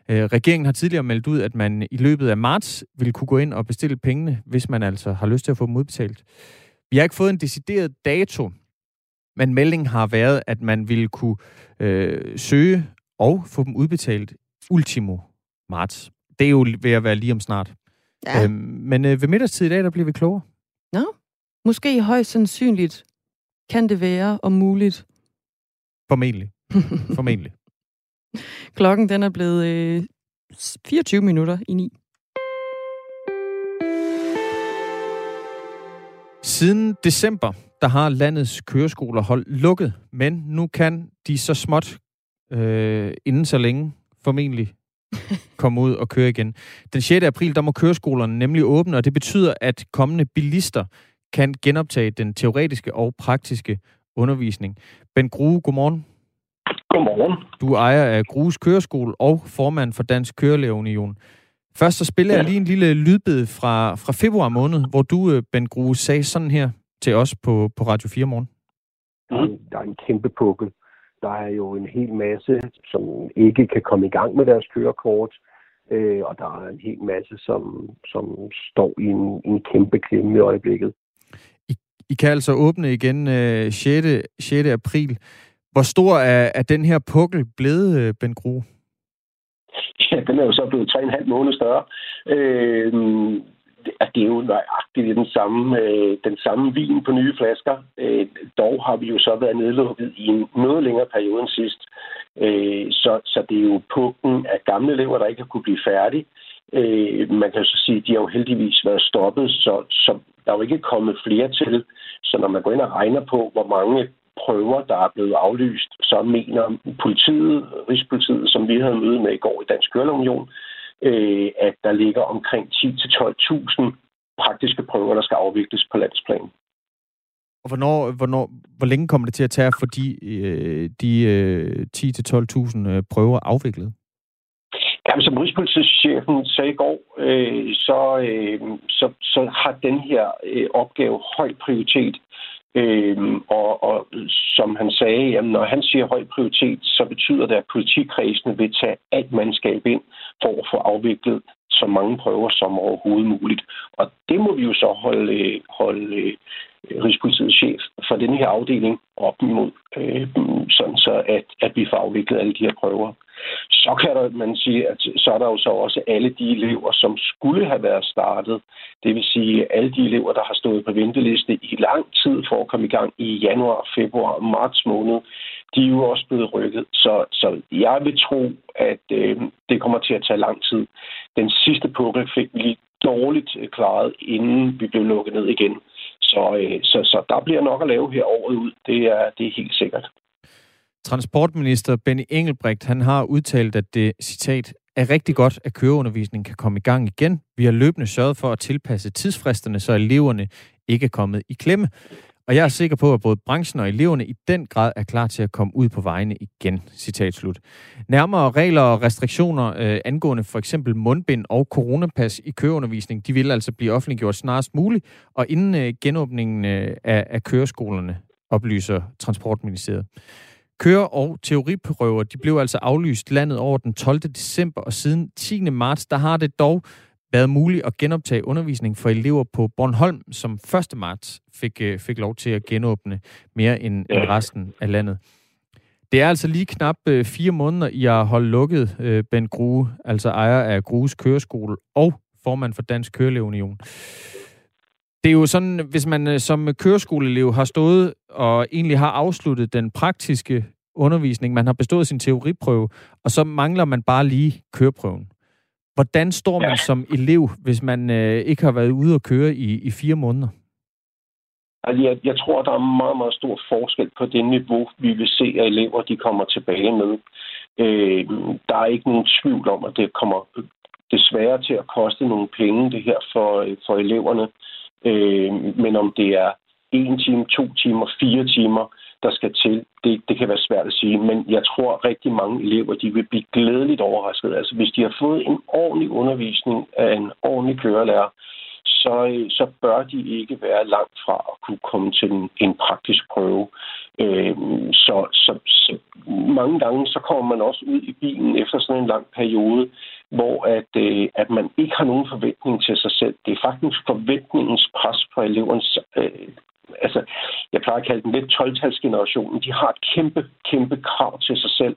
Øh, regeringen har tidligere meldt ud, at man i løbet af marts vil kunne gå ind og bestille pengene, hvis man altså har lyst til at få dem udbetalt. Vi har ikke fået en decideret dato, men meldingen har været, at man ville kunne øh, søge og få dem udbetalt ultimo marts. Det er jo ved at være lige om snart. Ja. Øhm, men øh, ved middagstid i dag, der bliver vi klogere. Nå, måske højst sandsynligt kan det være om muligt. Formentlig. Formentlig. Klokken den er blevet øh, 24 minutter i 9. Siden december, der har landets køreskoler holdt lukket, men nu kan de så småt øh, inden så længe formentlig komme ud og køre igen. Den 6. april, der må køreskolerne nemlig åbne, og det betyder, at kommende bilister kan genoptage den teoretiske og praktiske undervisning. Ben Grue, godmorgen. Godmorgen. Du ejer af Grues Køreskole og formand for Dansk Kørelægerunion. Først så spiller jeg lige en lille lydbid fra, fra februar måned, hvor du, øh, Ben Grue, sagde sådan her til os på, på Radio 4 morgen. Der er en kæmpe pukkel. Der er jo en hel masse, som ikke kan komme i gang med deres kørekort, øh, og der er en hel masse, som, som står i en, en kæmpe klemme i øjeblikket. I, I kan altså åbne igen øh, 6. 6. april. Hvor stor er, er den her pukkel blevet, øh, Ben Grue? Ja, den er jo så blevet 3,5 måneder større. Øh, at det er jo nøjagtigt den samme, øh, den samme vin på nye flasker. Øh, dog har vi jo så været nedlukket i en noget længere periode end sidst. Øh, så, så det er jo pukken af gamle lever, der ikke har kunne blive færdig. Øh, man kan så sige, at de har jo heldigvis været stoppet, så, så der er jo ikke kommet flere til. Så når man går ind og regner på, hvor mange prøver, der er blevet aflyst, så mener politiet, Rigspolitiet, som vi havde møde med i går i Dansk Køreunion, øh, at der ligger omkring 10-12.000 praktiske prøver, der skal afvikles på landsplan. Og hvornår, hvornår, hvor længe kommer det til at tage for de, øh, de øh, 10-12.000 øh, prøver afviklet? Jamen, som Rigspolitichefen sagde i går, øh, så, øh, så, så har den her øh, opgave høj prioritet. Øhm, og, og som han sagde, jamen, når han siger høj prioritet, så betyder det, at politikredsene vil tage alt mandskab ind for at få afviklet så mange prøver som overhovedet muligt. Og det må vi jo så holde, holde øh, Rigspolitiets chef for den her afdeling op imod, øh, sådan så at, at vi får afviklet alle de her prøver. Så kan der, man sige, at så er der jo så også alle de elever, som skulle have været startet. Det vil sige alle de elever, der har stået på venteliste i lang tid for at komme i gang i januar, februar og marts måned. De er jo også blevet rykket. Så, så jeg vil tro, at øh, det kommer til at tage lang tid. Den sidste pukkel fik vi lige dårligt øh, klaret, inden vi blev lukket ned igen. Så, øh, så, så der bliver nok at lave her året ud. Det er, det er helt sikkert. Transportminister Benny Engelbrecht, han har udtalt, at det, citat, er rigtig godt, at køreundervisningen kan komme i gang igen. Vi har løbende sørget for at tilpasse tidsfristerne, så eleverne ikke er kommet i klemme. Og jeg er sikker på, at både branchen og eleverne i den grad er klar til at komme ud på vejene igen. Citat slut. Nærmere regler og restriktioner øh, angående for eksempel mundbind og coronapas i køreundervisning, de vil altså blive offentliggjort snarest muligt, og inden øh, genåbningen øh, af, af køreskolerne, oplyser Transportministeriet. Køre- og teoriprøver, de blev altså aflyst landet over den 12. december, og siden 10. marts, der har det dog været muligt at genoptage undervisning for elever på Bornholm, som 1. marts fik, øh, fik lov til at genåbne mere end, end resten af landet. Det er altså lige knap øh, fire måneder, I har holdt lukket øh, Ben Grue, altså ejer af Grues Køreskole og formand for Dansk Kørelægeunion. Det er jo sådan, hvis man øh, som køreskoleelev har stået og egentlig har afsluttet den praktiske undervisning, man har bestået sin teoriprøve, og så mangler man bare lige køreprøven. Hvordan står man ja. som elev, hvis man øh, ikke har været ude og køre i, i fire måneder? Altså, jeg, jeg tror, der er meget, meget stor forskel på det niveau, vi vil se, at elever de kommer tilbage med. Øh, der er ikke nogen tvivl om, at det kommer desværre til at koste nogle penge, det her for, for eleverne. Øh, men om det er en time, to timer, fire timer, der skal til, det, det kan være svært at sige. Men jeg tror, at rigtig mange elever de vil blive glædeligt overrasket. Altså hvis de har fået en ordentlig undervisning af en ordentlig kørelærer, så, så bør de ikke være langt fra at kunne komme til en, en praktisk prøve. Øh, så, så, så mange gange så kommer man også ud i bilen efter sådan en lang periode, hvor at, øh, at man ikke har nogen forventning til sig selv. Det er faktisk forventningens pres på elevernes øh, altså, jeg plejer at kalde dem lidt 12-talsgenerationen, de har et kæmpe, kæmpe krav til sig selv.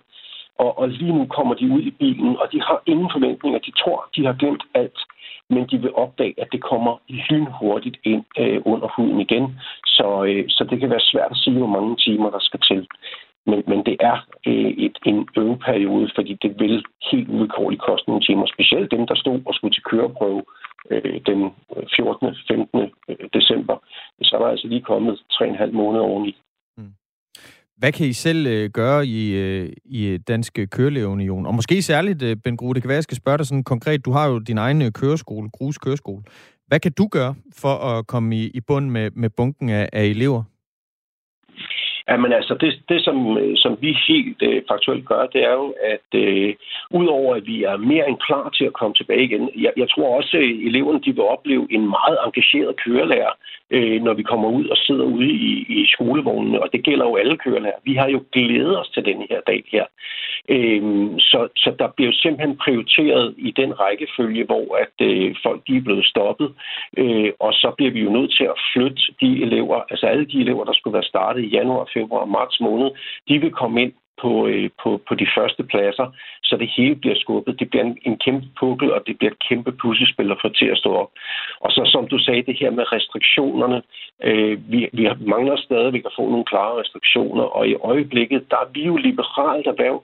Og, og lige nu kommer de ud i bilen, og de har ingen forventninger. De tror, de har glemt alt, men de vil opdage, at det kommer lynhurtigt ind øh, under huden igen. Så, øh, så det kan være svært at sige, hvor mange timer der skal til. Men, men det er øh, et, en øveperiode, fordi det vil helt uvilkårligt koste nogle timer. Specielt dem, der stod og skulle til køreprøve øh, den 14. 15. Øh, december. Så er der altså lige kommet 3,5 måneder oveni. Mm. Hvad kan I selv øh, gøre i, øh, i Dansk Kørelægeunion? Og måske særligt, øh, Ben Grue, det kan være, jeg skal spørge dig sådan konkret. Du har jo din egen øh, køreskole, Grus Køreskole. Hvad kan du gøre for at komme i, i bund med, med bunken af, af elever? Jamen altså, det, det som, som vi helt øh, faktuelt gør, det er jo, at øh, udover at vi er mere end klar til at komme tilbage igen, jeg, jeg tror også, at eleverne de vil opleve en meget engageret kørelærer, øh, når vi kommer ud og sidder ude i, i skolevognene, og det gælder jo alle kørelærer. Vi har jo glædet os til den her dag her. Øh, så, så der bliver jo simpelthen prioriteret i den rækkefølge, hvor at øh, folk de er blevet stoppet, øh, og så bliver vi jo nødt til at flytte de elever, altså alle de elever, der skulle være startet i januar, februar og marts måned, de vil komme ind på, øh, på, på de første pladser, så det hele bliver skubbet. Det bliver en, en kæmpe pukkel, og det bliver et kæmpe puslespil at få til at stå op. Og så som du sagde, det her med restriktionerne. Øh, vi, vi mangler stadigvæk at få nogle klare restriktioner, og i øjeblikket, der er vi jo liberalt erhverv.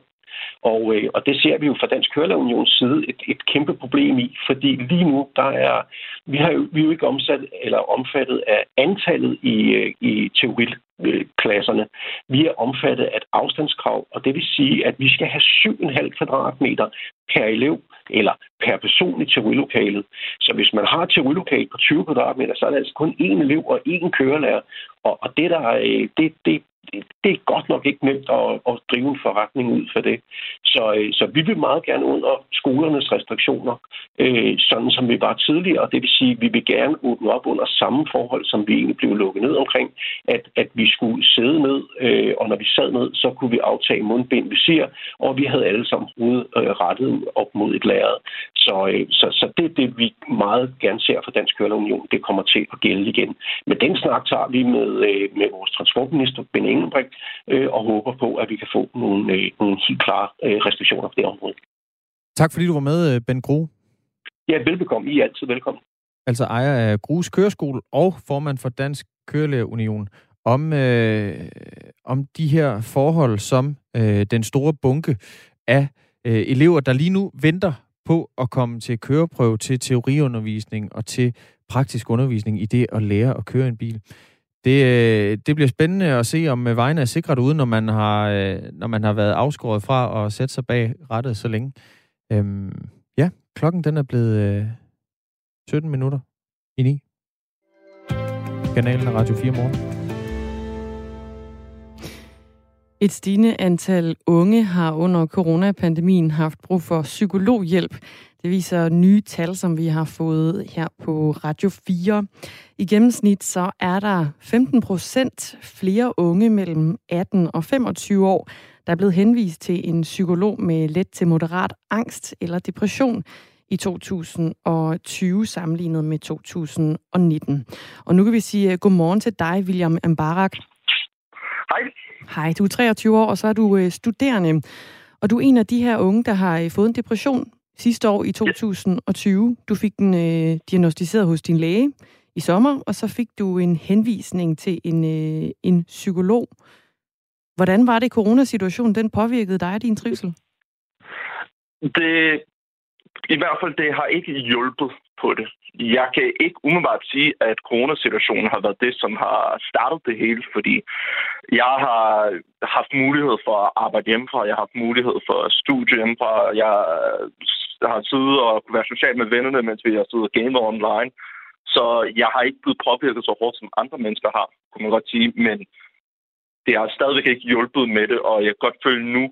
Og, øh, og det ser vi jo fra Dansk Kørelunions side et, et kæmpe problem i, fordi lige nu, der er, vi, har jo, vi er jo ikke omsat eller omfattet af antallet i, øh, i teoriklasserne. Vi er omfattet af et afstandskrav, og det vil sige, at vi skal have 7,5 kvadratmeter per elev eller per person i teorilokalet. Så hvis man har et teorilokale på 20 kvadratmeter, så er det altså kun én elev og én kørelærer. Og, og det, der, øh, det, det, det, det er godt nok ikke nemt at, at drive en forretning ud for det. Så, øh, så vi vil meget gerne under skolernes restriktioner, øh, sådan som vi var tidligere. Det vil sige, at vi vil gerne åbne op under samme forhold, som vi egentlig blev lukket ned omkring, at, at vi skulle sidde ned, øh, og når vi sad ned, så kunne vi aftage mundbind, vi siger, og vi havde alle sammen hovedet øh, rettet op mod et lærred. Så, øh, så, så det er det, vi meget gerne ser fra Dansk Køreunion. Det kommer til at gælde igen. Men den snak tager vi med, øh, med vores transportminister, Ben Engelbrecht, øh, og håber på, at vi kan få nogle, øh, nogle helt klare øh, restriktioner på det område. Tak fordi du var med, øh, Ben Gro. Ja, velbekomme. I er altid velkommen. Altså ejer af Grus Køreskole og formand for Dansk Kørelæreunion om, øh, om de her forhold, som øh, den store bunke af øh, elever, der lige nu venter på at komme til køreprøve, til teoriundervisning og til praktisk undervisning i det at lære at køre en bil. Det, øh, det bliver spændende at se, om øh, vejen er sikret ude, når man har, øh, når man har været afskåret fra at sætte sig bag rettet så længe. Øhm, ja, klokken den er blevet øh, 17 minutter i 9. Kanalen er Radio 4 morgen. Et stigende antal unge har under coronapandemien haft brug for psykologhjælp. Det viser nye tal, som vi har fået her på Radio 4. I gennemsnit så er der 15 procent flere unge mellem 18 og 25 år, der er blevet henvist til en psykolog med let til moderat angst eller depression i 2020 sammenlignet med 2019. Og nu kan vi sige godmorgen til dig, William Ambarak. Hej. Hej, du er 23 år, og så er du øh, studerende. Og du er en af de her unge, der har øh, fået en depression sidste år i 2020. Du fik den øh, diagnostiseret hos din læge i sommer, og så fik du en henvisning til en, øh, en psykolog. Hvordan var det, coronasituationen den påvirkede dig og din trivsel? Det, i hvert fald, det har ikke hjulpet på det. Jeg kan ikke umiddelbart sige, at coronasituationen har været det, som har startet det hele, fordi jeg har haft mulighed for at arbejde hjemmefra, jeg har haft mulighed for at studie hjemmefra, jeg har siddet og kunne være social med vennerne, mens vi har siddet og gamet online. Så jeg har ikke blevet påvirket så hårdt, som andre mennesker har, kunne man godt sige, men det har stadigvæk ikke hjulpet med det, og jeg kan godt føle nu,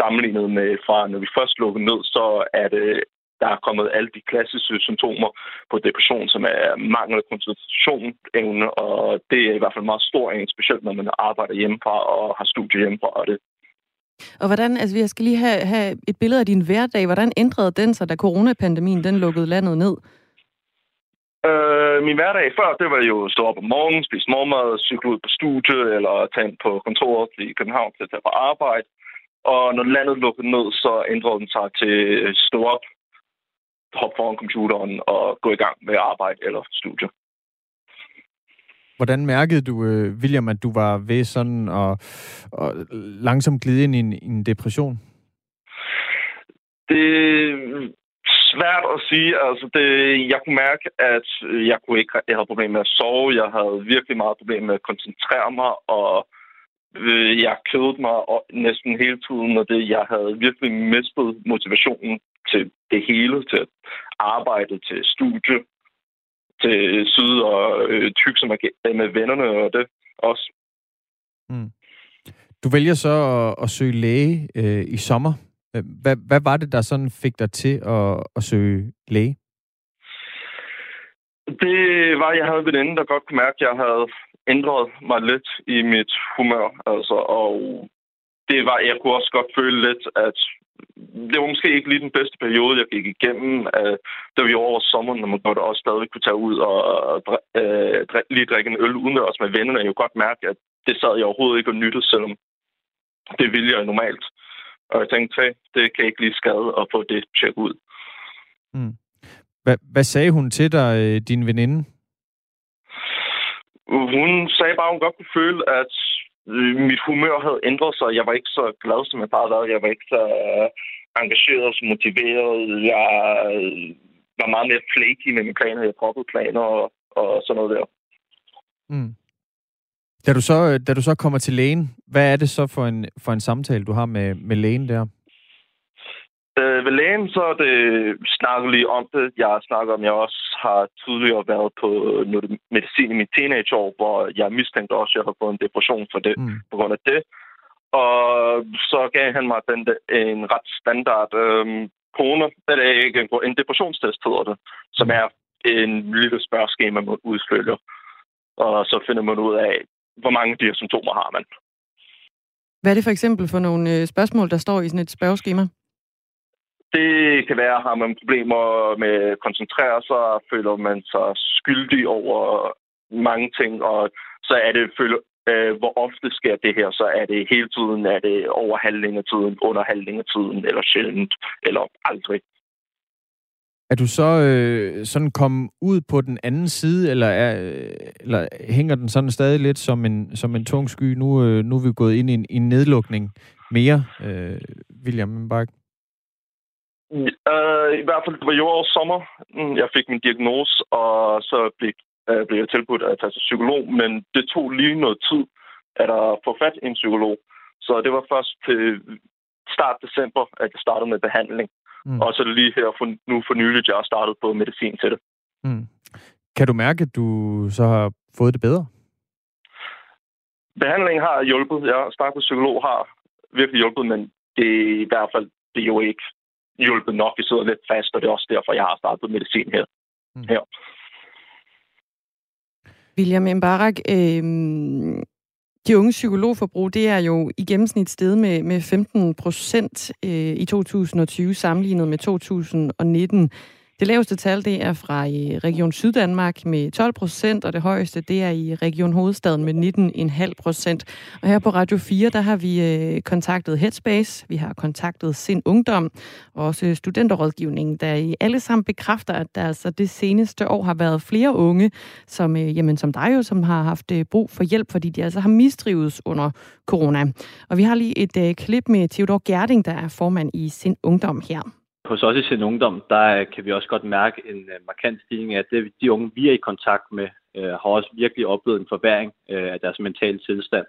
sammenlignet med fra når vi først lukkede ned, så er det der er kommet alle de klassiske symptomer på depression, som er mangel af koncentrationsevne, og det er i hvert fald meget stor en, specielt når man arbejder hjemmefra og har studie hjemmefra. Og det. Og hvordan, altså jeg skal lige have, have et billede af din hverdag. Hvordan ændrede den sig, da coronapandemien den lukkede landet ned? Øh, min hverdag før, det var jo at stå op om morgenen, spise morgenmad, cykle ud på studie, eller tage ind på kontoret i København til at tage på arbejde. Og når landet lukkede ned, så ændrede den sig til at stå op, hoppe foran computeren og gå i gang med arbejde eller studie. Hvordan mærkede du, øh, William, at du var ved sådan og, og langsomt glide ind i en, en depression? Det er svært at sige. Altså, det, jeg kunne mærke, at jeg, kunne ikke, jeg havde problemer med at sove. Jeg havde virkelig meget problemer med at koncentrere mig, og øh, jeg kedede mig næsten hele tiden, og det, jeg havde virkelig mistet motivationen til det hele, til arbejde, til studie, til syd og øh, tyk som med vennerne og det også. Mm. Du vælger så at, at søge læge øh, i sommer. Hvad, hvad var det, der sådan fik dig til at, at søge læge? Det var, at jeg havde en veninde, der godt kunne mærke, at jeg havde ændret mig lidt i mit humør. Altså, og det var, jeg kunne også godt føle lidt, at det var måske ikke lige den bedste periode, jeg gik igennem, øh, da vi over sommeren, når man godt også stadig kunne tage ud og øh, lige drikke en øl udendørs med vennerne. Jeg kunne godt mærke, at det sad jeg overhovedet ikke og nyttede, selvom det ville jeg normalt. Og jeg tænkte, hey, det kan ikke lige skade at få det tjekket ud. Mm. Hvad, hvad sagde hun til dig, øh, din veninde? Hun sagde bare, at hun godt kunne føle, at mit humør havde ændret sig. Jeg var ikke så glad, som jeg bare havde Jeg var ikke så øh, engageret og motiveret. Jeg øh, var meget mere flaky med mine planer. Jeg proppede planer og, og sådan noget der. Mm. Da du, så, øh, da du så kommer til lægen, hvad er det så for en, for en samtale, du har med, med lægen der? Øh, ved lægen, så er det snakket lige om det. Jeg har snakket om, at jeg også har tidligere været på noget medicin i mit teenageår, hvor jeg mistænkte også, at jeg har fået en depression for det, mm. på grund af det. Og så gav han mig den, en ret standard øhm, corona, eller ikke en, en depressionstest hedder det, som er en lille spørgeskema, man udfylder. Og så finder man ud af, hvor mange af de her symptomer har man. Hvad er det for eksempel for nogle øh, spørgsmål, der står i sådan et spørgeskema? Det kan være, har man problemer med at koncentrere sig, føler man sig skyldig over mange ting, og så er det, føler, øh, hvor ofte sker det her, så er det hele tiden, er det over halvdelen af tiden, under halvdelen af tiden, eller sjældent, eller aldrig. Er du så øh, sådan kommet ud på den anden side, eller, er, eller hænger den sådan stadig lidt som en, som en tung sky? Nu, øh, nu er vi gået ind i en, i en nedlukning mere, øh, William Bak. Uh, I hvert fald, det var jo over sommer, mm, jeg fik min diagnose, og så blev, uh, blev jeg tilbudt at tage til psykolog, men det tog lige noget tid at få fat i en psykolog. Så det var først til start december, at jeg startede med behandling. Mm. Og så er det lige her for, nu for nyligt, jeg har startet på medicin til det. Mm. Kan du mærke, at du så har fået det bedre? Behandlingen har hjulpet. Jeg startet psykolog har virkelig hjulpet, men det er i hvert fald det er jo ikke hjulpet nok. Vi sidder lidt fast, og det er også derfor, jeg har startet medicin her. Mm. her. William Mbarak, øh, de unge psykologforbrug, det er jo i gennemsnit sted med, med 15 procent øh, i 2020 sammenlignet med 2019. Det laveste tal, det er fra i Region Syddanmark med 12 procent, og det højeste, det er i Region Hovedstaden med 19,5 procent. Og her på Radio 4, der har vi øh, kontaktet Headspace, vi har kontaktet Sind Ungdom, og også studenterrådgivningen, der i alle sammen bekræfter, at der altså det seneste år har været flere unge, som, øh, jamen, som dig jo, som har haft brug for hjælp, fordi de altså har mistrives under corona. Og vi har lige et klip med Theodor Gerding, der er formand i Sind Ungdom her. Hos os i sin ungdom, der kan vi også godt mærke en øh, markant stigning af, at de unge, vi er i kontakt med, øh, har også virkelig oplevet en forværing øh, af deres mentale tilstand.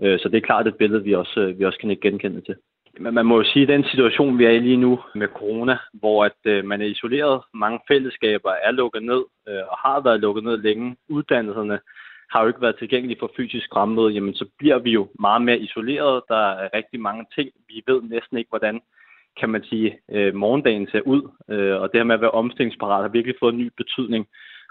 Så det er klart et billede, vi også, vi også kan genkende til. Men man må jo sige, at den situation, vi er i lige nu med corona, hvor at man er isoleret, mange fællesskaber er lukket ned og har været lukket ned længe, uddannelserne har jo ikke været tilgængelige for fysisk fremmøde, jamen så bliver vi jo meget mere isoleret. Der er rigtig mange ting. Vi ved næsten ikke, hvordan kan man sige, øh, morgendagen ser ud. Øh, og det her med at være omstillingsparat har virkelig fået en ny betydning.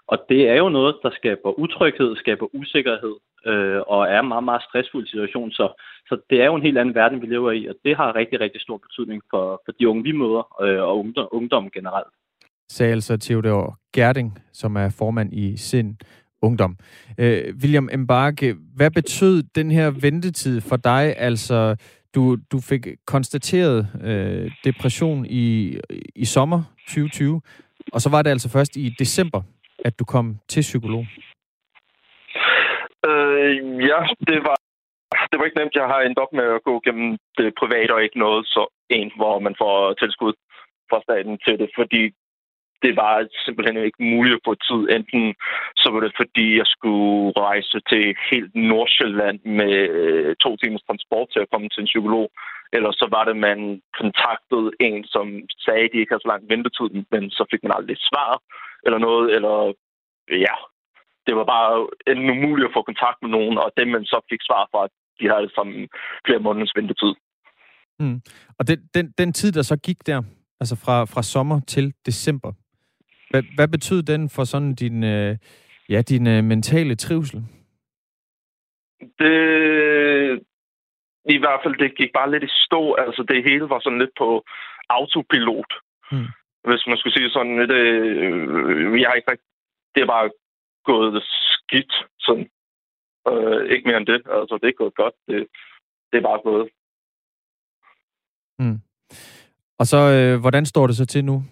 Og det er jo noget, der skaber utryghed, skaber usikkerhed, øh, og er en meget, meget stressfuld situation. Så, så det er jo en helt anden verden, vi lever i, og det har rigtig, rigtig stor betydning for, for de unge, vi møder, øh, og ungdom, ungdom generelt. Sagde altså Theodor Gerding, som er formand i SIND Ungdom. Øh, William Embarke, hvad betød den her ventetid for dig? Altså, du, du fik konstateret øh, depression i, i sommer 2020, og så var det altså først i december, at du kom til psykolog. Øh, ja, det var, det var ikke nemt. Jeg har endt op med at gå gennem det private og ikke noget så en, hvor man får tilskud fra staten til det, fordi det var simpelthen ikke muligt at få tid. Enten så var det, fordi jeg skulle rejse til helt Nordsjælland med øh, to timers transport til at komme til en psykolog, eller så var det, man kontaktede en, som sagde, at de ikke havde så lang ventetid, men så fik man aldrig svar eller noget, eller ja, det var bare enten umuligt at få kontakt med nogen, og dem, man så fik svar fra, de havde som flere måneders ventetid. Mm. Og den, den, den tid, der så gik der, altså fra, fra sommer til december, hvad, hvad betyder den for sådan din, øh, ja, din øh, mentale trivsel? Det, I hvert fald, det gik bare lidt i stå. Altså, det hele var sådan lidt på autopilot. Hmm. Hvis man skulle sige sådan lidt... Øh, jeg har ikke Det er bare gået skidt. Sådan. Øh, ikke mere end det. Altså, det er gået godt. Det, det er bare gået. Hmm. Og så, øh, hvordan står det så til nu?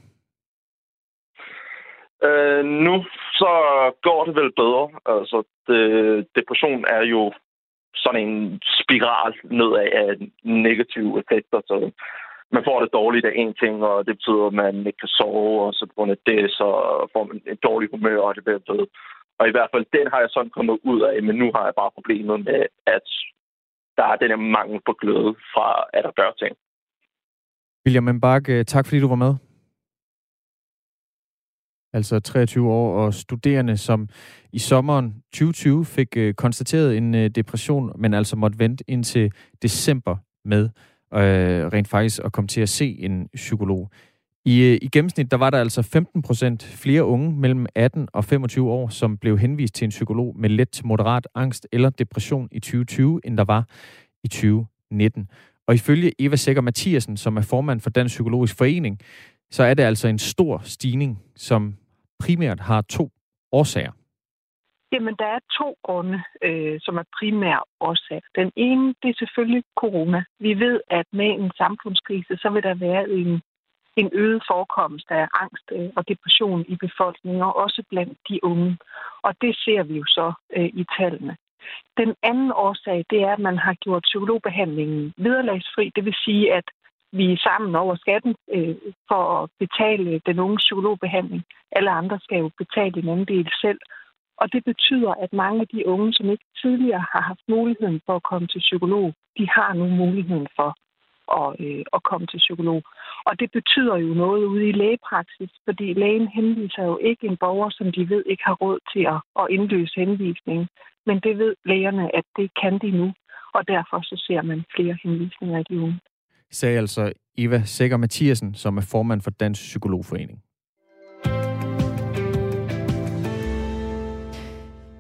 Øh, nu så går det vel bedre. Altså, det, depression er jo sådan en spiral nedad af negative effekter. Så man får det dårligt af en ting, og det betyder, at man ikke kan sove, og så på grund af det, så får man et dårligt humør, og det bliver bedre. Og i hvert fald, den har jeg sådan kommet ud af, men nu har jeg bare problemet med, at der er den her mangel på glæde fra at der gør ting. William Mbak, tak fordi du var med altså 23 år, og studerende, som i sommeren 2020 fik øh, konstateret en øh, depression, men altså måtte vente indtil december med øh, rent faktisk at komme til at se en psykolog. I, øh, I gennemsnit der var der altså 15 procent flere unge mellem 18 og 25 år, som blev henvist til en psykolog med let til moderat angst eller depression i 2020, end der var i 2019. Og ifølge Eva Sækker Mathiasen, som er formand for Dansk Psykologisk Forening, så er det altså en stor stigning, som primært har to årsager. Jamen, der er to grunde, øh, som er primære årsager. Den ene, det er selvfølgelig corona. Vi ved, at med en samfundskrise, så vil der være en, en øget forekomst af angst øh, og depression i befolkningen, og også blandt de unge. Og det ser vi jo så øh, i tallene. Den anden årsag, det er, at man har gjort psykologbehandlingen vederlagsfri. Det vil sige, at vi er sammen over skatten øh, for at betale den unge psykologbehandling. Alle andre skal jo betale en anden del selv. Og det betyder, at mange af de unge, som ikke tidligere har haft muligheden for at komme til psykolog, de har nu muligheden for at, øh, at komme til psykolog. Og det betyder jo noget ude i lægepraksis, fordi lægen henviser jo ikke en borger, som de ved ikke har råd til at, at indløse henvisningen. Men det ved lægerne, at det kan de nu, og derfor så ser man flere henvisninger af de unge sagde altså Eva Sækker Mathiasen, som er formand for Dansk Psykologforening.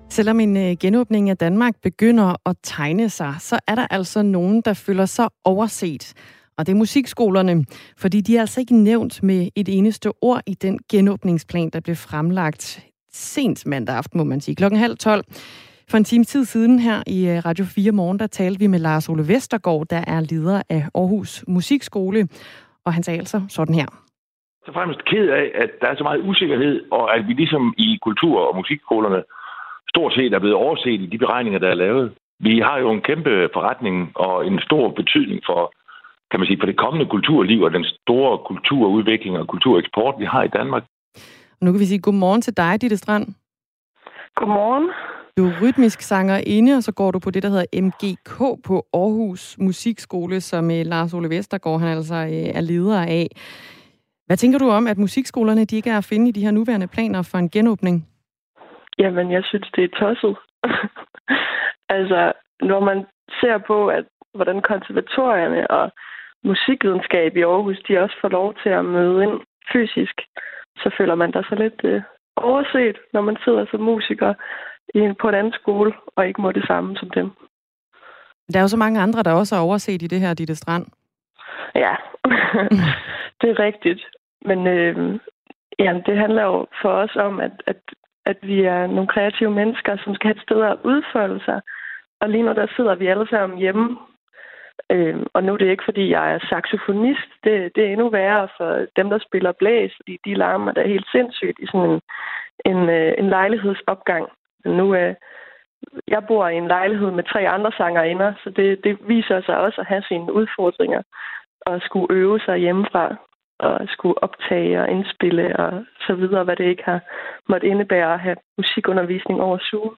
Selvom en øh, genåbning af Danmark begynder at tegne sig, så er der altså nogen, der føler sig overset. Og det er musikskolerne, fordi de er altså ikke nævnt med et eneste ord i den genåbningsplan, der blev fremlagt sent mandag aften, må man sige, klokken halv tolv. For en time tid siden her i øh, Radio 4 Morgen, der talte vi med Lars Ole Vestergaard, der er leder af Aarhus Musikskole, og han sagde altså sådan her. Så fremmest ked af, at der er så meget usikkerhed, og at vi ligesom i kultur- og musikskolerne stort set er blevet overset i de beregninger, der er lavet. Vi har jo en kæmpe forretning og en stor betydning for kan man sige, for det kommende kulturliv og den store kulturudvikling og kultureksport, vi har i Danmark. Nu kan vi sige godmorgen til dig, Ditte Strand. Godmorgen. Du er rytmisk sangerinde, og så går du på det, der hedder MGK på Aarhus Musikskole, som eh, Lars Ole Vestergaard han altså eh, er leder af. Hvad tænker du om, at musikskolerne de ikke er at finde i de her nuværende planer for en genåbning? Jamen, jeg synes, det er tosset. altså, når man ser på, at hvordan konservatorierne og musikvidenskab i Aarhus, de også får lov til at møde ind fysisk, så føler man der så lidt øh, overset, når man sidder som musiker på en anden skole og ikke må det samme som dem. Der er jo så mange andre, der også er overset i det her, Ditte Strand. Ja, det er rigtigt. Men øh, jamen, det handler jo for os om, at, at, at vi er nogle kreative mennesker, som skal have et sted at udfolde sig. Og lige nu der sidder vi alle sammen hjemme. Øh, og nu er det ikke, fordi jeg er saxofonist. Det, det er endnu værre for dem, der spiller blæs, fordi de larmer der helt sindssygt i sådan en, en, øh, en lejlighedsopgang. Nu øh, jeg bor i en lejlighed med tre andre sangerinder, så det, det viser sig også at have sine udfordringer og skulle øve sig hjemmefra og skulle optage og indspille og så videre, hvad det ikke har måtte indebære at have musikundervisning over Zoom.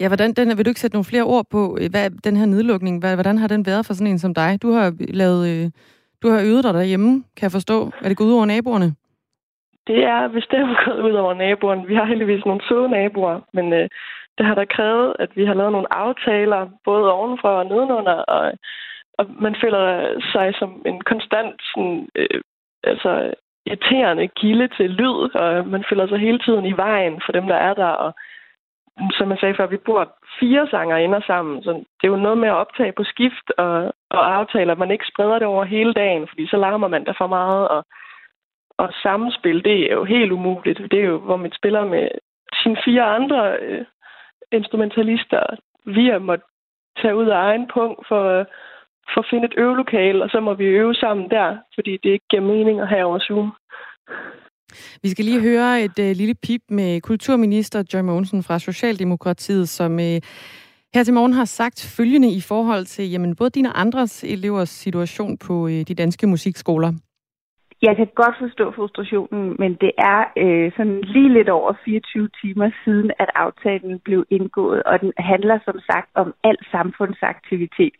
Ja, hvordan, den, vil du ikke sætte nogle flere ord på, øh, hvad den her nedlukning, hvad, hvordan har den været for sådan en som dig? Du har lavet, øh, du har øvet dig derhjemme, kan jeg forstå. Er det gået ud over naboerne? Det er bestemt gået ud over naboerne. Vi har heldigvis nogle søde naboer, men øh, det har da krævet, at vi har lavet nogle aftaler, både ovenfra og nedenunder, og, og man føler sig som en konstant sådan, øh, altså, irriterende kilde til lyd, og man føler sig hele tiden i vejen for dem, der er der, og som jeg sagde før, vi bor fire sanger inder sammen, så det er jo noget med at optage på skift og, og aftale, at man ikke spreder det over hele dagen, fordi så larmer man der for meget, og, og samspil, det er jo helt umuligt. Det er jo, hvor man spiller med sine fire andre øh, instrumentalister. Vi har måttet tage ud af egen punkt for, øh, for at finde et øvelokale, og så må vi øve sammen der, fordi det ikke giver mening at have over Zoom. Vi skal lige høre et øh, lille pip med kulturminister Joy Mogensen fra Socialdemokratiet, som øh, her til morgen har sagt følgende i forhold til jamen, både dine og andres elevers situation på øh, de danske musikskoler. Jeg kan godt forstå frustrationen, men det er øh, sådan lige lidt over 24 timer siden, at aftalen blev indgået, og den handler som sagt om al samfundsaktivitet.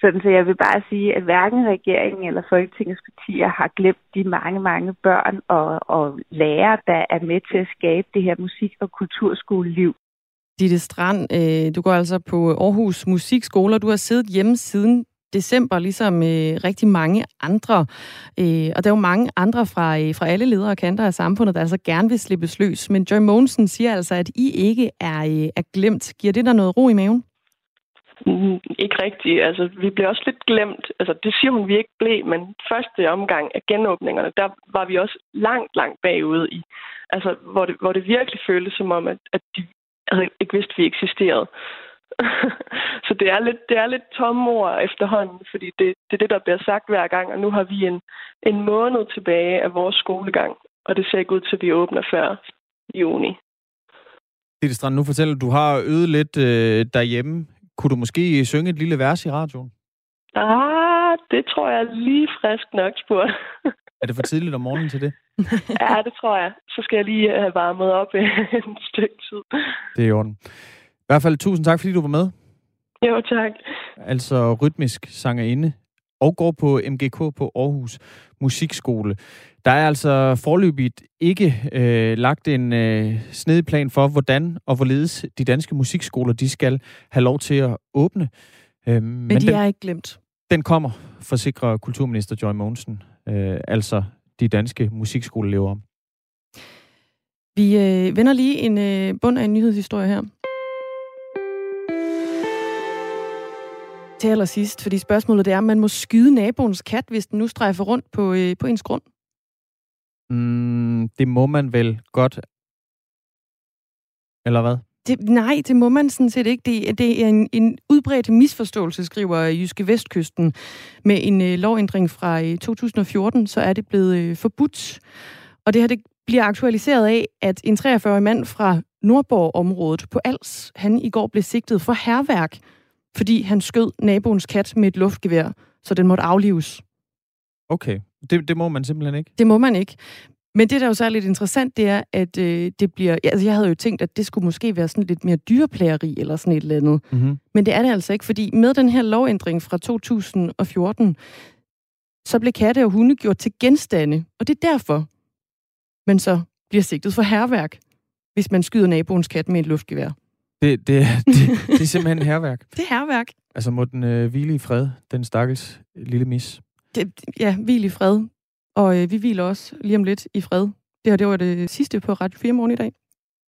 Sådan, så jeg vil bare sige, at hverken regeringen eller Folketingets partier har glemt de mange, mange børn og, og lærere, der er med til at skabe det her musik- og kulturskoleliv. Ditte Strand, øh, du går altså på Aarhus Musikskoler. Du har siddet hjemme siden december, ligesom øh, rigtig mange andre. Øh, og der er jo mange andre fra, øh, fra alle ledere og kanter af samfundet, der altså gerne vil slippes løs. Men Joy Mogensen siger altså, at I ikke er, øh, er glemt. Giver det der noget ro i maven? Mm, ikke rigtigt. Altså, vi blev også lidt glemt. Altså, det siger hun, vi ikke blev, men første omgang af genåbningerne, der var vi også langt, langt bagude i. Altså, hvor det, hvor det virkelig føltes som om, at, at de altså, ikke vidste, at vi eksisterede. så det er lidt, det er lidt tomme ord efterhånden, fordi det, det er det, der bliver sagt hver gang, og nu har vi en, en måned tilbage af vores skolegang, og det ser ikke ud til, at vi åbner før juni. Ditte Strand, nu fortæller du, du har øvet lidt øh, derhjemme. Kunne du måske synge et lille vers i radioen? Ah, det tror jeg lige frisk nok spurgt. er det for tidligt om morgenen til det? ja, det tror jeg. Så skal jeg lige have varmet op en stykke tid. Det er i orden. I hvert fald tusind tak, fordi du var med. Jo, tak. Altså rytmisk sangerinde og går på MGK på Aarhus Musikskole. Der er altså forløbigt ikke øh, lagt en øh, snedig plan for, hvordan og hvorledes de danske musikskoler de skal have lov til at åbne. Øh, men, men de den, er ikke glemt. Den kommer, forsikrer kulturminister Joy Mogensen, øh, altså de danske musikskoleelever. Vi øh, vender lige en øh, bund af en nyhedshistorie her. Til allersidst, fordi spørgsmålet det er, om man må skyde naboens kat, hvis den nu strejfer rundt på, øh, på ens grund? Mm, det må man vel godt. Eller hvad? Det, nej, det må man sådan set ikke. Det, det er en, en udbredt misforståelse, skriver Jyske Vestkysten. Med en øh, lovændring fra øh, 2014, så er det blevet øh, forbudt. Og det her det bliver aktualiseret af, at en 43-årig mand fra Nordborg-området på Als, han i går blev sigtet for herværk fordi han skød naboens kat med et luftgevær, så den måtte aflives. Okay, det, det må man simpelthen ikke. Det må man ikke. Men det, der jo så er lidt interessant, det er, at øh, det bliver... Ja, altså, jeg havde jo tænkt, at det skulle måske være sådan lidt mere dyreplageri eller sådan et eller andet. Mm-hmm. Men det er det altså ikke, fordi med den her lovændring fra 2014, så blev katte og hunde gjort til genstande. Og det er derfor, man så bliver sigtet for herværk, hvis man skyder naboens kat med et luftgevær. Det, det, det, det er simpelthen herværk. Det er herværk. Altså må den øh, hvile i fred, den stakkels lille mis. Det, ja, hvil i fred. Og øh, vi hviler også lige om lidt i fred. Det her, det var det sidste på Radio 4 morgen i dag.